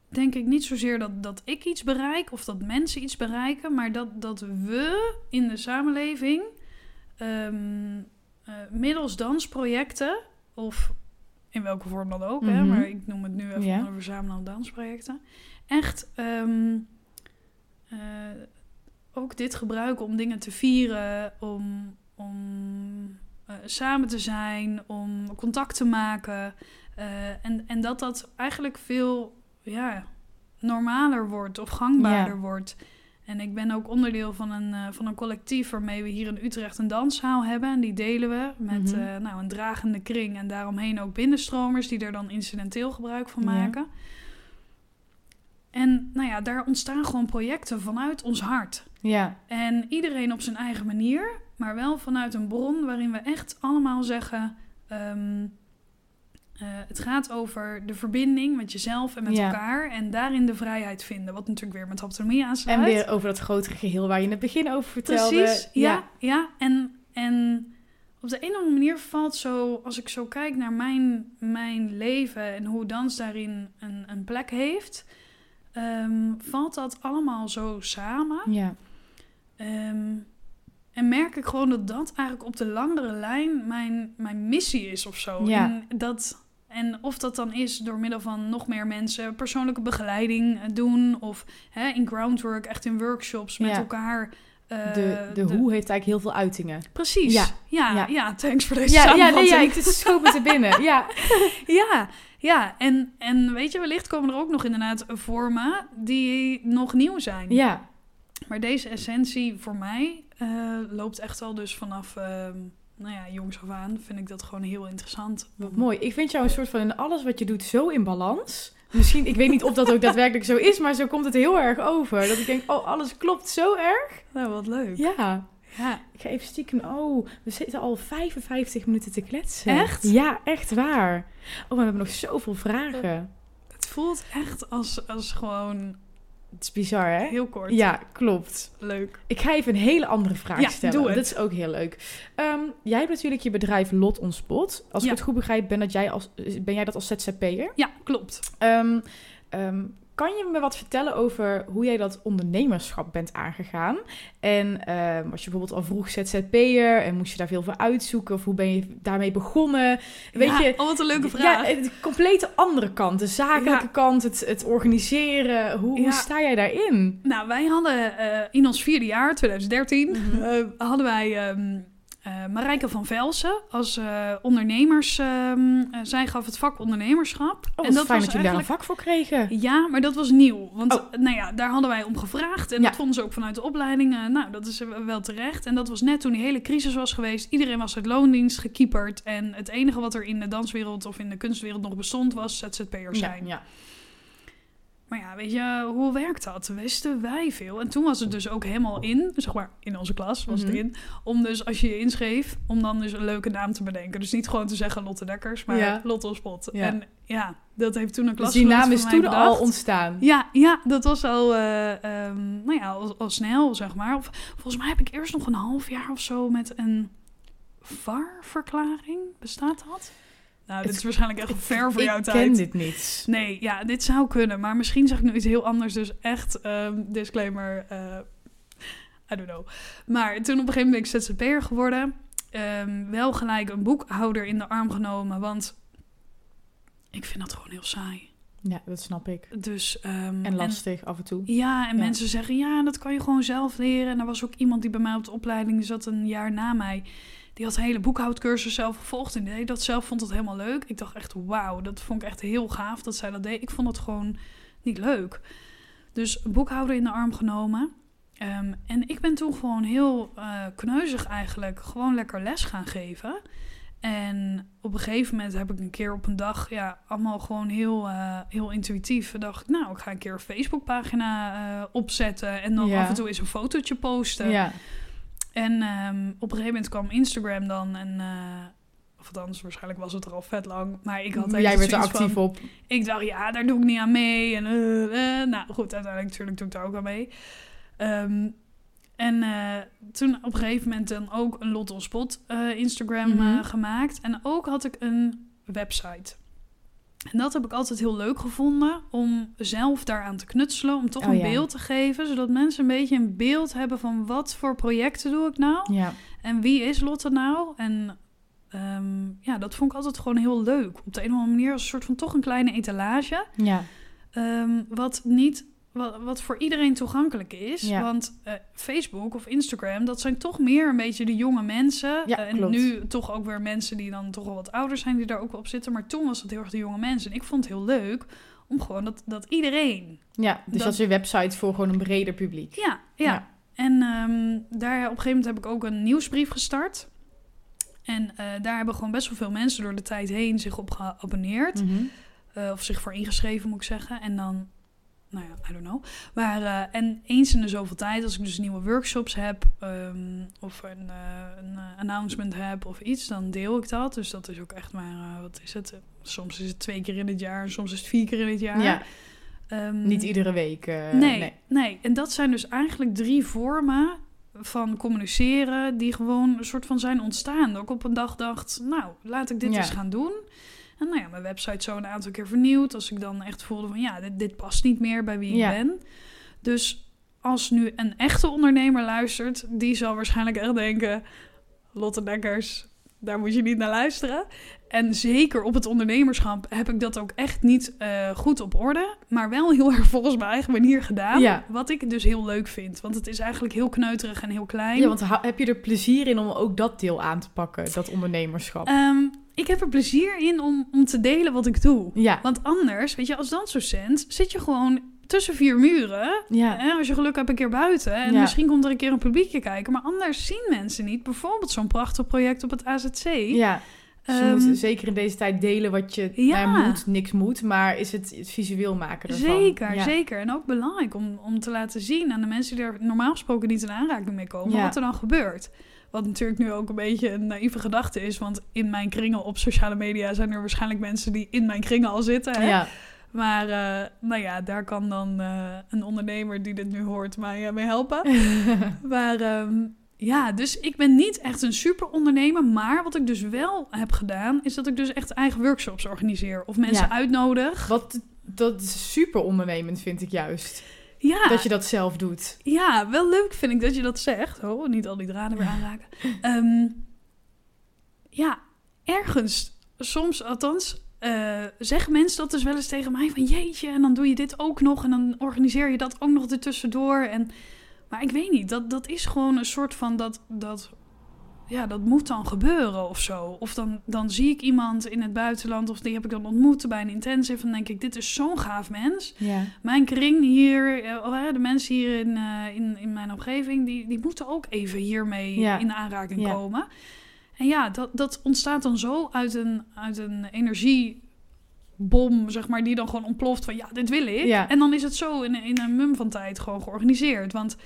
denk ik niet zozeer dat, dat ik iets bereik of dat mensen iets bereiken, maar dat, dat we in de samenleving ehm, eh, middels dansprojecten of in welke vorm dan ook, hè, Mhm. maar ik noem het nu even Ja. onder verzamelen dansprojecten, echt ehm, eh, ook dit gebruiken om dingen te vieren, om, om eh, samen te zijn, om contact te maken. en, en dat dat eigenlijk veel ja, normaler wordt of gangbaarder wordt. En ik ben ook onderdeel van een, eh, van een collectief waarmee we hier in Utrecht een danszaal hebben. En die delen we met Mhm. eh, nou, een dragende kring en daaromheen ook binnenstromers die er dan incidenteel gebruik van Ja. maken. En nou ja, daar ontstaan gewoon projecten vanuit ons hart. Ja, En iedereen op zijn eigen manier, maar wel vanuit een bron waarin we echt allemaal zeggen: ehm, eh, het gaat over de verbinding met jezelf en met Ja. elkaar en daarin de vrijheid vinden. Wat natuurlijk weer met autonomie aansluit. en weer over dat grotere geheel waar je in het begin over vertelde. Precies, ja, ja. En, en op de een of andere manier valt zo, als ik zo kijk naar mijn, mijn leven en hoe dans daarin een, een plek heeft, ehm, valt dat allemaal zo samen. Ja, Ehm, en merk ik gewoon dat dat eigenlijk op de langere lijn mijn, mijn missie is of zo. Ja. En, dat, en of dat dan is door middel van nog meer mensen persoonlijke begeleiding eh, doen. Of hè, in groundwork, echt in workshops met Ja. elkaar. eh, de, de, hoe heeft eigenlijk heel veel uitingen. Precies. Ja. Ja. Ja, Ja. thanks voor deze Ja, ja, nee, ja, ik het schoot me te binnen. Ja. [LAUGHS] Ja, ja. En, en weet je, wellicht komen er ook nog inderdaad vormen die nog nieuw zijn. ja, Maar deze essentie voor mij eh, loopt echt al dus vanaf, ehm, nou ja, jongs af aan vind ik dat gewoon heel interessant. wat mooi. Ik vind jou een soort van in alles wat je doet zo in balans. Misschien, ik weet niet of dat ook daadwerkelijk zo is, maar zo komt het heel erg over. Dat ik denk, oh, alles klopt zo erg. Nou, wat leuk. Ja. Ja. Ik ga even stiekem, oh, we zitten al 55 minuten te kletsen. Echt? Ja, echt waar. Oh, maar we hebben nog zoveel vragen. Het voelt echt als, als gewoon Het is bizar, hè? heel kort. Ja, klopt. Leuk. Ik ga even een hele andere vraag Ja, stellen. doe het. Dat is ook heel leuk. Ehm, jij hebt natuurlijk je bedrijf Lot on Spot. Als Ja. ik het goed begrijp, ben, dat jij, als, ben jij dat als ZZP'er. Ja, klopt. Ehm ehm, kan je me wat vertellen over hoe jij dat ondernemerschap bent aangegaan? En ehm, was je bijvoorbeeld al vroeg ZZP'er en moest je daar veel voor uitzoeken? Of hoe ben je daarmee begonnen? Weet ja, je, oh, wat een leuke vraag. Ja, de complete andere kant. De zakelijke Ja. kant, het, het organiseren. Hoe, Ja. hoe sta jij daarin? Nou, wij hadden eh, in ons vierde jaar, 2013, Mhm. eh, hadden wij ehm eh, Marijke van Velsen als eh, ondernemers. ehm, eh, zij gaf het vak ondernemerschap. Oh, en dat fijn was dat jullie daar een vak voor kregen. Ja, maar dat was nieuw. Want Oh. nou ja, daar hadden wij om gevraagd. En Ja. dat vonden ze ook vanuit de opleiding. nou, dat is wel terecht. En dat was net toen die hele crisis was geweest. Iedereen was uit loondienst gekieperd. En het enige wat er in de danswereld of in de kunstwereld nog bestond, was ZZP'er zijn. Ja, ja. Maar ja, weet je, hoe werkt dat? Wisten wij veel. En toen was het dus ook helemaal in, zeg maar in onze klas was Mhm. het in, om dus als je je inschreef, om dan dus een leuke naam te bedenken. Dus niet gewoon te zeggen Lotte Dekkers, maar Ja. Lotte Spot. Ja. En ja, dat heeft toen een Dus klas die naam is toen al ontstaan. Ja, ja, dat was al, eh, ehm, nou ja, al, al snel, zeg maar. Of, volgens mij heb ik eerst nog een half jaar of zo met een VAR-verklaring. Bestaat dat? Nou, dit is waarschijnlijk echt ver voor ik jouw ken tijd. dit niet. Nee, ja, dit zou kunnen. Maar misschien zeg ik nu iets heel anders. Dus echt, ehm, disclaimer, eh, I don't know. Maar toen op een gegeven moment ben ik ZZP'er geworden. Ehm, wel gelijk een boekhouder in de arm genomen. Want ik vind dat gewoon heel saai. Ja, dat snap ik. Dus, ehm, En lastig af en toe. ja, en Ja. mensen zeggen, ja, dat kan je gewoon zelf leren. En er was ook iemand die bij mij op de opleiding zat een jaar na mij. Die had een hele boekhoudcursus zelf gevolgd en die deed dat zelf, vond dat helemaal leuk. Ik dacht echt, wauw, dat vond ik echt heel gaaf dat zij dat deed. Ik vond het gewoon niet leuk. Dus een boekhouder in de arm genomen. Ehm, en ik ben toen gewoon heel eh, kneuzig eigenlijk gewoon lekker les gaan geven. En op een gegeven moment heb ik een keer op een dag, ja, allemaal gewoon heel, eh, heel intuïtief. dacht ik, nou, ik ga een keer een Facebookpagina eh opzetten. En dan Ja. af en toe eens een fotootje posten. Ja. En ehm, op een gegeven moment kwam Instagram dan. En, eh, of althans, waarschijnlijk was het er al vet lang. Maar ik had Jij echt werd er zoiets van- actief op. ik dacht, ja, daar doe ik niet aan mee. En eh, eh. nou goed, uiteindelijk natuurlijk doe ik daar ook aan mee. Ehm, en eh, toen op een gegeven moment dan ook een Lot on Spot Instagram Mhm. gemaakt. En ook had ik een website. En dat heb ik altijd heel leuk gevonden, om zelf daaraan te knutselen, om toch Oh, een ja. beeld te geven, zodat mensen een beetje een beeld hebben van wat voor projecten doe ik nou Ja. en wie is Lotte nou. En ehm, ja, dat vond ik altijd gewoon heel leuk. Op de een of andere manier als een soort van toch een kleine etalage. Ja. Ehm, wat niet, wat, wat voor iedereen toegankelijk is. Ja. Want eh, Facebook of Instagram, dat zijn toch meer een beetje de jonge mensen. Ja, Eh, en klopt. nu toch ook weer mensen die dan toch al wat ouder zijn, die daar ook wel op zitten. Maar toen was het heel erg de jonge mensen. En ik vond het heel leuk om gewoon dat, dat iedereen. ja, dus Dat- dat is je website voor gewoon een breder publiek. Ja, ja. Ja. En ehm, daar op een gegeven moment heb ik ook een nieuwsbrief gestart. En eh, daar hebben gewoon best wel veel mensen door de tijd heen zich op geabonneerd. Mhm. Of zich voor ingeschreven, moet ik zeggen. En dan, nou ja, I don't know. Maar, eh, en eens in de zoveel tijd, als ik dus nieuwe workshops heb... ehm, of een, eh, een eh, announcement heb of iets, dan deel ik dat. Dus dat is ook echt maar, wat is het? Soms is het twee keer in het jaar, soms is het vier keer in het jaar. Ja, Ehm, niet iedere week. eh, nee, nee, En dat zijn dus eigenlijk drie vormen van communiceren die gewoon een soort van zijn ontstaan. Dat ik op een dag dacht, nou, laat ik dit Ja. eens gaan doen. En nou ja, mijn website zo een aantal keer vernieuwd. Als ik dan echt voelde van, ja, dit, dit past niet meer bij wie Ja. ik ben. Dus als nu een echte ondernemer luistert, die zal waarschijnlijk echt denken... Lotte Dekkers, daar moet je niet naar luisteren. En zeker op het ondernemerschap heb ik dat ook echt niet eh, goed op orde. Maar wel heel erg volgens mijn eigen manier gedaan. Ja. Wat ik dus heel leuk vind. Want het is eigenlijk heel kneuterig en heel klein. Ja, want heb je er plezier in om ook dat deel aan te pakken, dat ondernemerschap? Ehm, ik heb er plezier in om, om te delen wat ik doe. ja. Want anders, weet je, als dansdocent zit je gewoon tussen vier muren. Ja. Hè, als je geluk hebt, een keer buiten. En Ja. misschien komt er een keer een publiekje kijken. Maar anders zien mensen niet. Bijvoorbeeld zo'n prachtig project op het AZC. Ja. Ehm, zeker in deze tijd delen wat je Ja. nou, moet, niks moet, maar is het, het visueel maken ervan. Zeker, Ja. zeker. En ook belangrijk om, om te laten zien aan de mensen die er normaal gesproken niet in aanraking mee komen, Ja. wat er dan gebeurt. Wat natuurlijk nu ook een beetje een naïeve gedachte is, want in mijn kringen op sociale media zijn er waarschijnlijk mensen die in mijn kringen al zitten. Hè? Ja. Maar eh, nou ja, daar kan dan eh, een ondernemer die dit nu hoort mij eh, mee helpen. [LAUGHS] Maar ehm, ja, dus ik ben niet echt een super ondernemer. Maar wat ik dus wel heb gedaan, is dat ik dus echt eigen workshops organiseer. Of mensen Ja. uitnodig. Wat dat is super ondernemend, vind ik juist. Ja, Dat je dat zelf doet. ja, wel leuk vind ik dat je dat zegt. Oh, niet al die draden weer aanraken. Ehm, ja, ergens, soms althans, eh, zeggen mensen dat dus wel eens tegen mij. Van jeetje, en dan doe je dit ook nog. En dan organiseer je dat ook nog ertussendoor. En, maar ik weet niet, dat, dat is gewoon een soort van dat... dat ja, dat moet dan gebeuren of zo. Of dan, dan zie ik iemand in het buitenland, of die heb ik dan ontmoet bij een intensive. En denk ik, dit is zo'n gaaf mens. Ja. Mijn kring hier, eh, oh, de mensen hier in, eh, in, in mijn omgeving, die, die moeten ook even hiermee Ja. in aanraking Ja. komen. En ja, dat, dat ontstaat dan zo uit een, uit een energiebom, zeg maar, die dan gewoon ontploft van ja, dit wil ik. En dan is het zo in, in een mum van tijd gewoon georganiseerd. Want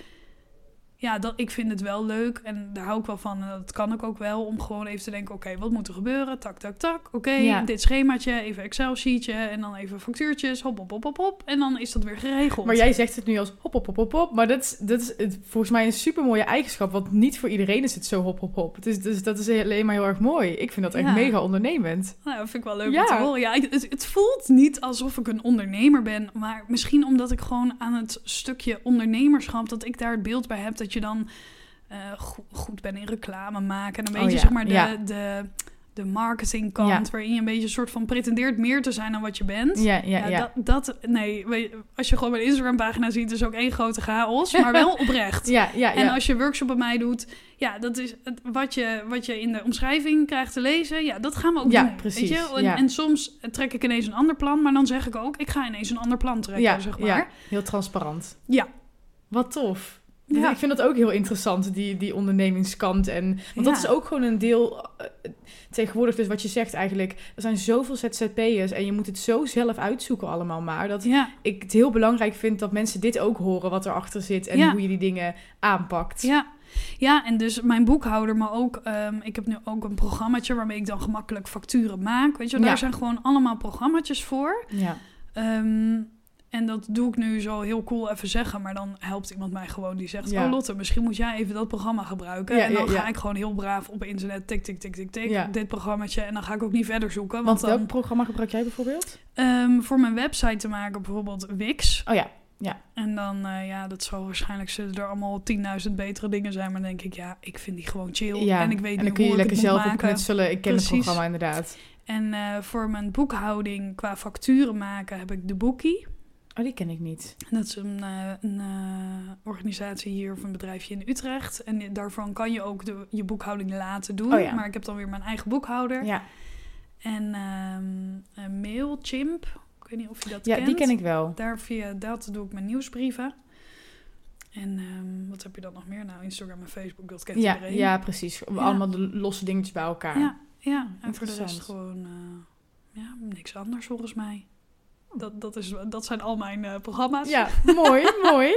ja, dat, ik vind het wel leuk en daar hou ik wel van. En dat kan ik ook wel om gewoon even te denken: oké, wat moet er gebeuren? Tak, tak, tak. Oké, Ja. dit schemaatje, even Excel-sheetje en dan even factuurtjes. Hop, hop, hop, hop, hop. En dan is dat weer geregeld. Maar jij zegt het nu als hop, hop, hop, hop, hop. Maar dat is, dat is het, volgens mij een super mooie eigenschap. Want niet voor iedereen is het zo hop, hop, hop. Dus, dus dat is alleen maar heel erg mooi. Ik vind dat echt Ja. mega ondernemend. Nou, dat vind ik wel leuk Ja. om te horen. Ja, het, het voelt niet alsof ik een ondernemer ben. Maar misschien omdat ik gewoon aan het stukje ondernemerschap... dat ik daar het beeld bij heb dat je dan eh, go- goed bent in reclame maken. En een Oh beetje ja, zeg maar de, ja. de, de marketingkant... Ja. waarin je een beetje een soort van pretendeert meer te zijn dan wat je bent. Ja, ja, ja. Dat, dat, nee, als je gewoon mijn Instagram-pagina ziet... is ook één grote chaos, maar wel [LAUGHS] oprecht. Ja, ja, ja. En als je workshop bij mij doet, ja, dat is het, wat, je, wat je in de omschrijving krijgt te lezen. Ja, dat gaan we ook Ja, doen. precies, Weet je? En, en soms trek ik ineens een ander plan, maar dan zeg ik ook, ik ga ineens een ander plan trekken, ja, zeg maar. ja, heel transparant. Ja. Wat tof. Ja. Ik vind dat ook heel interessant, die, die ondernemingskant. En, want dat is ook gewoon een deel eh, tegenwoordig, dus wat je zegt eigenlijk. Er zijn zoveel ZZP'ers en je moet het zo zelf uitzoeken allemaal maar. Dat Ja, ik het heel belangrijk vind dat mensen dit ook horen, wat erachter zit en hoe je die dingen aanpakt. ja. Ja, en dus mijn boekhouder, maar ook, ehm, ik heb nu ook een programmaatje waarmee ik dan gemakkelijk facturen maak. Weet je, daar zijn gewoon allemaal programmaatjes voor. Ja. Ehm, En dat doe ik nu zo heel cool even zeggen. Maar dan helpt iemand mij gewoon die zegt... Ja. Oh Lotte, misschien moet jij even dat programma gebruiken. Ja, en dan ja, ja. ga ik gewoon heel braaf op internet... tik, tik, tik, tik, tik, Ja. dit programmaatje. En dan ga ik ook niet verder zoeken. Want welk programma gebruik jij bijvoorbeeld? ehm, voor mijn website te maken bijvoorbeeld Wix. Oh ja, En dan, eh, ja, dat zal waarschijnlijk zullen er allemaal 10.000 betere dingen zijn. Maar dan denk ik, ja, ik vind die gewoon chill. ja. En ik weet en dan kun je hoe lekker zelf op knutselen. Ik ken Precies. het programma inderdaad. En eh, voor mijn boekhouding qua facturen maken heb ik de Bookie. Oh, die ken ik niet. Dat is een, eh, een eh, organisatie hier of een bedrijfje in Utrecht. En daarvan kan je ook de, je boekhouding laten doen. Oh ja. Maar ik heb dan weer mijn eigen boekhouder. Ja, En ehm Mailchimp. Ik weet niet of je dat ja kent. die ken ik wel. Daar via dat doe ik mijn nieuwsbrieven. En ehm, wat heb je dan nog meer? Nou, Instagram en Facebook, dat kent Ja, iedereen. ja, precies. Allemaal de losse dingetjes bij elkaar. ja, ja. En voor de rest gewoon eh, ja, niks anders volgens mij. Dat, dat, is, dat zijn al mijn eh, programma's. Ja, [LAUGHS] mooi, mooi.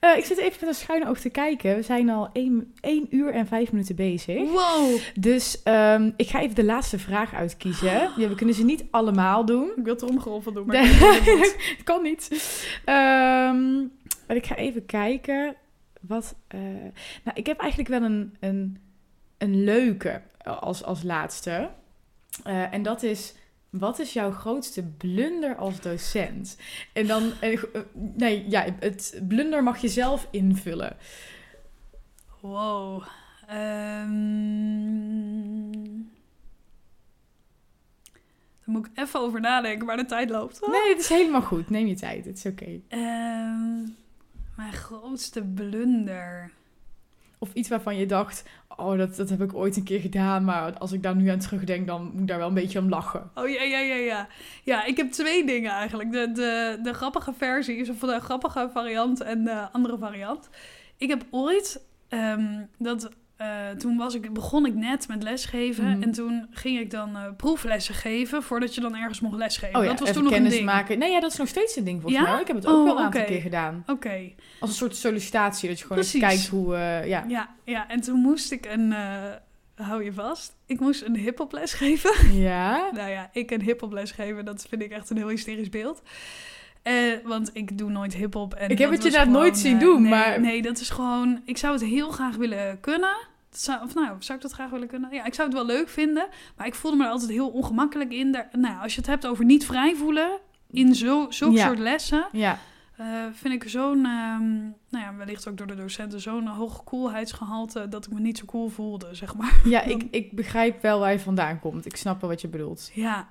Eh, ik zit even met een schuine oog te kijken. We zijn al 1, uur en 5 minuten bezig. Wow! Dus ehm, ik ga even de laatste vraag uitkiezen. [GASPS] Ja, we kunnen ze niet allemaal doen. Ik wil het omgeroffen doen, maar Nee. ik weet het [LAUGHS] kan niet. Ehm, maar ik ga even kijken. Wat. eh, nou, ik heb eigenlijk wel een, een, een leuke als, als laatste. En dat is. Wat is jouw grootste blunder als docent? En dan. eh, eh, nee, ja, het blunder mag je zelf invullen. Wow. Ehm, daar moet ik even over nadenken, maar de tijd loopt. Nee, het is helemaal goed. Neem je tijd. Het is oké. Ehm, mijn grootste blunder. Of iets waarvan je dacht. Oh, dat, dat heb ik ooit een keer gedaan. Maar als ik daar nu aan terugdenk, dan moet ik daar wel een beetje om lachen. Oh ja, ja, ja, ja. Ja, ik heb twee dingen eigenlijk. De, de, grappige versie, of de grappige variant en de andere variant. Ik heb ooit, ehm, dat, eh, toen was ik, begon ik net met lesgeven. Mhm. En toen ging ik dan eh, proeflessen geven voordat je dan ergens mocht lesgeven. Oh ja, dat was toen nog een kennis ding. maken. Nee, ja, dat is nog steeds een ding volgens Ja? mij. Ik heb het ook Oh, wel een aantal keer gedaan. Oké, Als een soort sollicitatie, dat je gewoon Precies. kijkt hoe... eh, ja. ja, ja. En toen moest ik een, hou je vast, ik moest een hip-hop les geven. Ja? [LAUGHS] Nou ja, ik een hip-hop les geven, dat vind ik echt een heel hysterisch beeld. Eh, want ik doe nooit hip-hop. en Ik heb het je inderdaad nooit zien doen, nee, maar- Nee, dat is gewoon... Ik zou het heel graag willen kunnen. Zou, of nou, zou ik dat graag willen kunnen? Ja, ik zou het wel leuk vinden. Maar ik voelde me er altijd heel ongemakkelijk in. Daar, nou, ja, als je het hebt over niet vrij voelen in zo, Ja. soort lessen... Ja. eh, vind ik zo'n, ehm, nou ja, wellicht ook door de docenten, zo'n hoog coolheidsgehalte... dat ik me niet zo cool voelde, zeg maar. Ja, [LAUGHS] ik, ik begrijp wel waar je vandaan komt. Ik snap wel wat je bedoelt. Ja,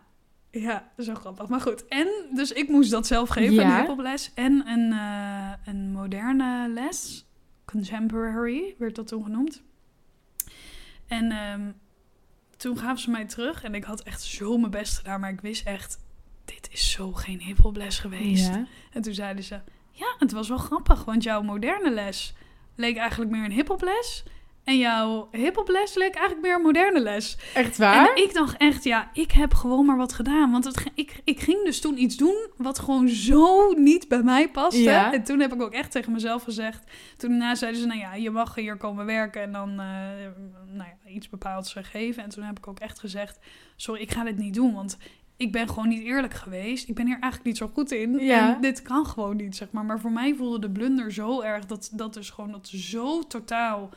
ja, zo grappig. Maar goed, en dus ik moest dat zelf geven, Ja. een hiphoples. En een, eh, een moderne les, contemporary werd dat toen genoemd. En ehm, toen gaven ze mij terug en ik had echt zo mijn best gedaan, maar ik wist echt, dit is zo geen hiphoples geweest. Ja. En toen zeiden ze, ja, het was wel grappig, want jouw moderne les leek eigenlijk meer een hiphoples. En jouw hiphoples leek eigenlijk meer een moderne les. Echt waar? En ik dacht echt, ja, ik heb gewoon maar wat gedaan. Want het, ik, ik ging dus toen iets doen wat gewoon zo niet bij mij paste. Ja. En toen heb ik ook echt tegen mezelf gezegd. Toen daarna zeiden ze, nou ja, je mag hier komen werken en dan eh, nou ja, iets bepaalds geven. En toen heb ik ook echt gezegd, sorry, ik ga dit niet doen. Want ik ben gewoon niet eerlijk geweest. Ik ben hier eigenlijk niet zo goed in. Ja. En dit kan gewoon niet, zeg maar. Maar voor mij voelde de blunder zo erg dat dat is gewoon dat zo totaal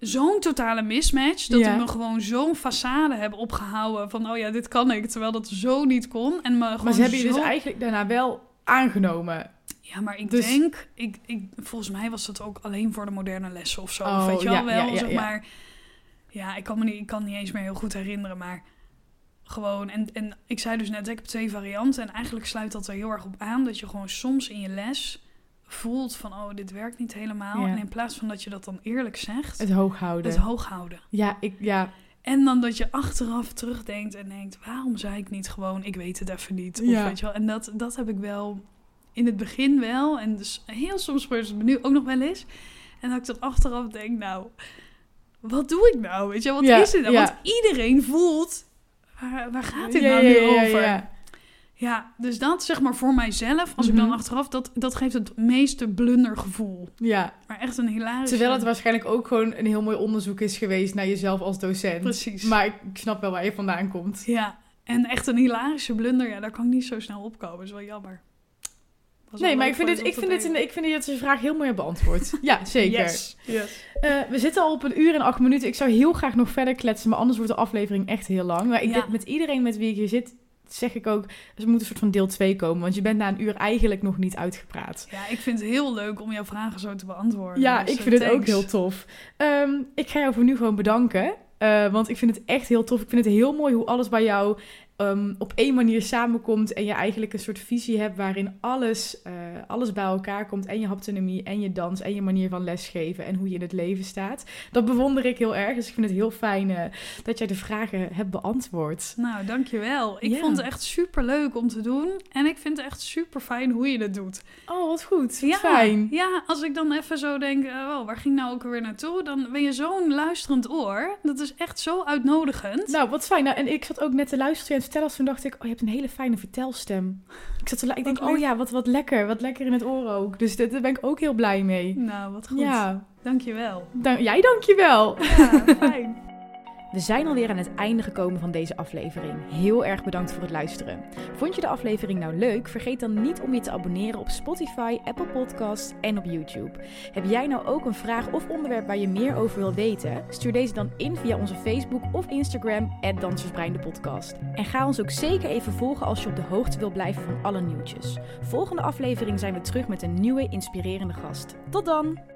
zo'n totale mismatch. Dat Ja. ik me gewoon zo'n façade heb opgehouden van... oh ja, dit kan ik, terwijl dat zo niet kon. En me gewoon maar ze hebben je dus eigenlijk daarna wel aangenomen. Ja, maar ik Dus- denk... Ik, ik, volgens mij was dat ook alleen voor de moderne lessen of zo. Oh, weet je wel, ja, wel ja, zeg maar... Ja, ik kan me niet, ik kan niet eens meer heel goed herinneren, maar... Gewoon, en, en ik zei dus net, ik heb twee varianten. En eigenlijk sluit dat er heel erg op aan. Dat je gewoon soms in je les voelt van... oh, dit werkt niet helemaal. Ja. En in plaats van dat je dat dan eerlijk zegt... Het hoog houden. het hoog houden. ja, ik, ja, En dan dat je achteraf terugdenkt en denkt... waarom zei ik niet gewoon, ik weet het even niet. Of Ja. weet je wel, en dat, dat heb ik wel in het begin wel. En dus heel soms gebeurt het me nu ook nog wel eens. En dat ik dan achteraf denk, nou... wat doe ik nou? Weet je wat Ja, is dit nou? ja. Want iedereen voelt... Waar, waar gaat dit Ja, nou nu over? Ja. Dus dat zeg maar voor mijzelf, als ik dan Mhm. achteraf, dat, dat geeft het meeste blundergevoel. Ja, Maar echt een hilarisch. terwijl het waarschijnlijk ook gewoon een heel mooi onderzoek is geweest naar jezelf als docent. Precies. Maar ik, ik snap wel waar je vandaan komt. Ja, en echt een hilarische blunder, ja, daar kan ik niet zo snel opkomen. Dat is wel jammer. Was Nee, maar ik vind, dit, ik, vind dit, een- ik vind dat je vraag heel mooi hebt beantwoord. [LAUGHS] ja, zeker. Yes. yes. Eh, we zitten al op een uur en acht minuten. Ik zou heel graag nog verder kletsen, maar anders wordt de aflevering echt heel lang. Maar ik Ja. denk met iedereen met wie ik hier zit, zeg ik ook, er moet een soort van deel 2 komen. Want je bent na een uur eigenlijk nog niet uitgepraat. Ja, ik vind het heel leuk om jouw vragen zo te beantwoorden. Ja, Dus, ik eh, vind het ook heel tof. Ehm, ik ga jou voor nu gewoon bedanken. eh, want ik vind het echt heel tof. Ik vind het heel mooi hoe alles bij jou ehm, op één manier samenkomt. En je eigenlijk een soort visie hebt waarin alles, eh, alles bij elkaar komt. En je haptonomie en je dans en je manier van lesgeven en hoe je in het leven staat. Dat bewonder ik heel erg. Dus ik vind het heel fijn eh, dat jij de vragen hebt beantwoord. Nou, dankjewel. Ik Ja. vond het echt super leuk om te doen. En ik vind het echt super fijn hoe je het doet. Oh, wat goed. Wat Ja, fijn. ja, als ik dan even zo denk, eh, oh, waar ging nou ook alweer naartoe? Dan ben je zo'n luisterend oor. Dat is echt zo uitnodigend. Nou, wat fijn. Nou, en ik zat ook net te luisteren en te vertellen. Toen dacht ik, oh, je hebt een hele fijne vertelstem. Ik, zat ik denk, oh ja, wat, wat lekker. Wat lekker in het oor ook. Dus daar daar ben ik ook heel blij mee. Nou, wat goed. Ja, Dankjewel. dan, jij dankjewel. Ja, fijn. [LAUGHS] We zijn alweer aan het einde gekomen van deze aflevering. Heel erg bedankt voor het luisteren. Vond je de aflevering nou leuk? Vergeet dan niet om je te abonneren op Spotify, Apple Podcasts en op YouTube. Heb jij nou ook een vraag of onderwerp waar je meer over wil weten? Stuur deze dan in via onze Facebook of Instagram, Dansersbrein de podcast. En ga ons ook zeker even volgen als je op de hoogte wil blijven van alle nieuwtjes. Volgende aflevering zijn we terug met een nieuwe inspirerende gast. Tot dan!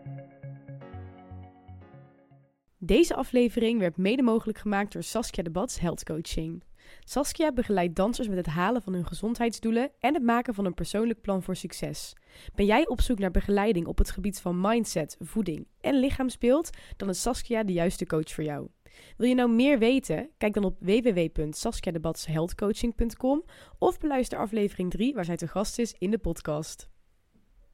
Deze aflevering werd mede mogelijk gemaakt door Saskia de Bats Health Coaching. Saskia begeleidt dansers met het halen van hun gezondheidsdoelen en het maken van een persoonlijk plan voor succes. Ben jij op zoek naar begeleiding op het gebied van mindset, voeding en lichaamsbeeld? Dan is Saskia de juiste coach voor jou. Wil je nou meer weten? Kijk dan op www.saskiadebatshealthcoaching.com of beluister aflevering 3 waar zij te gast is in de podcast.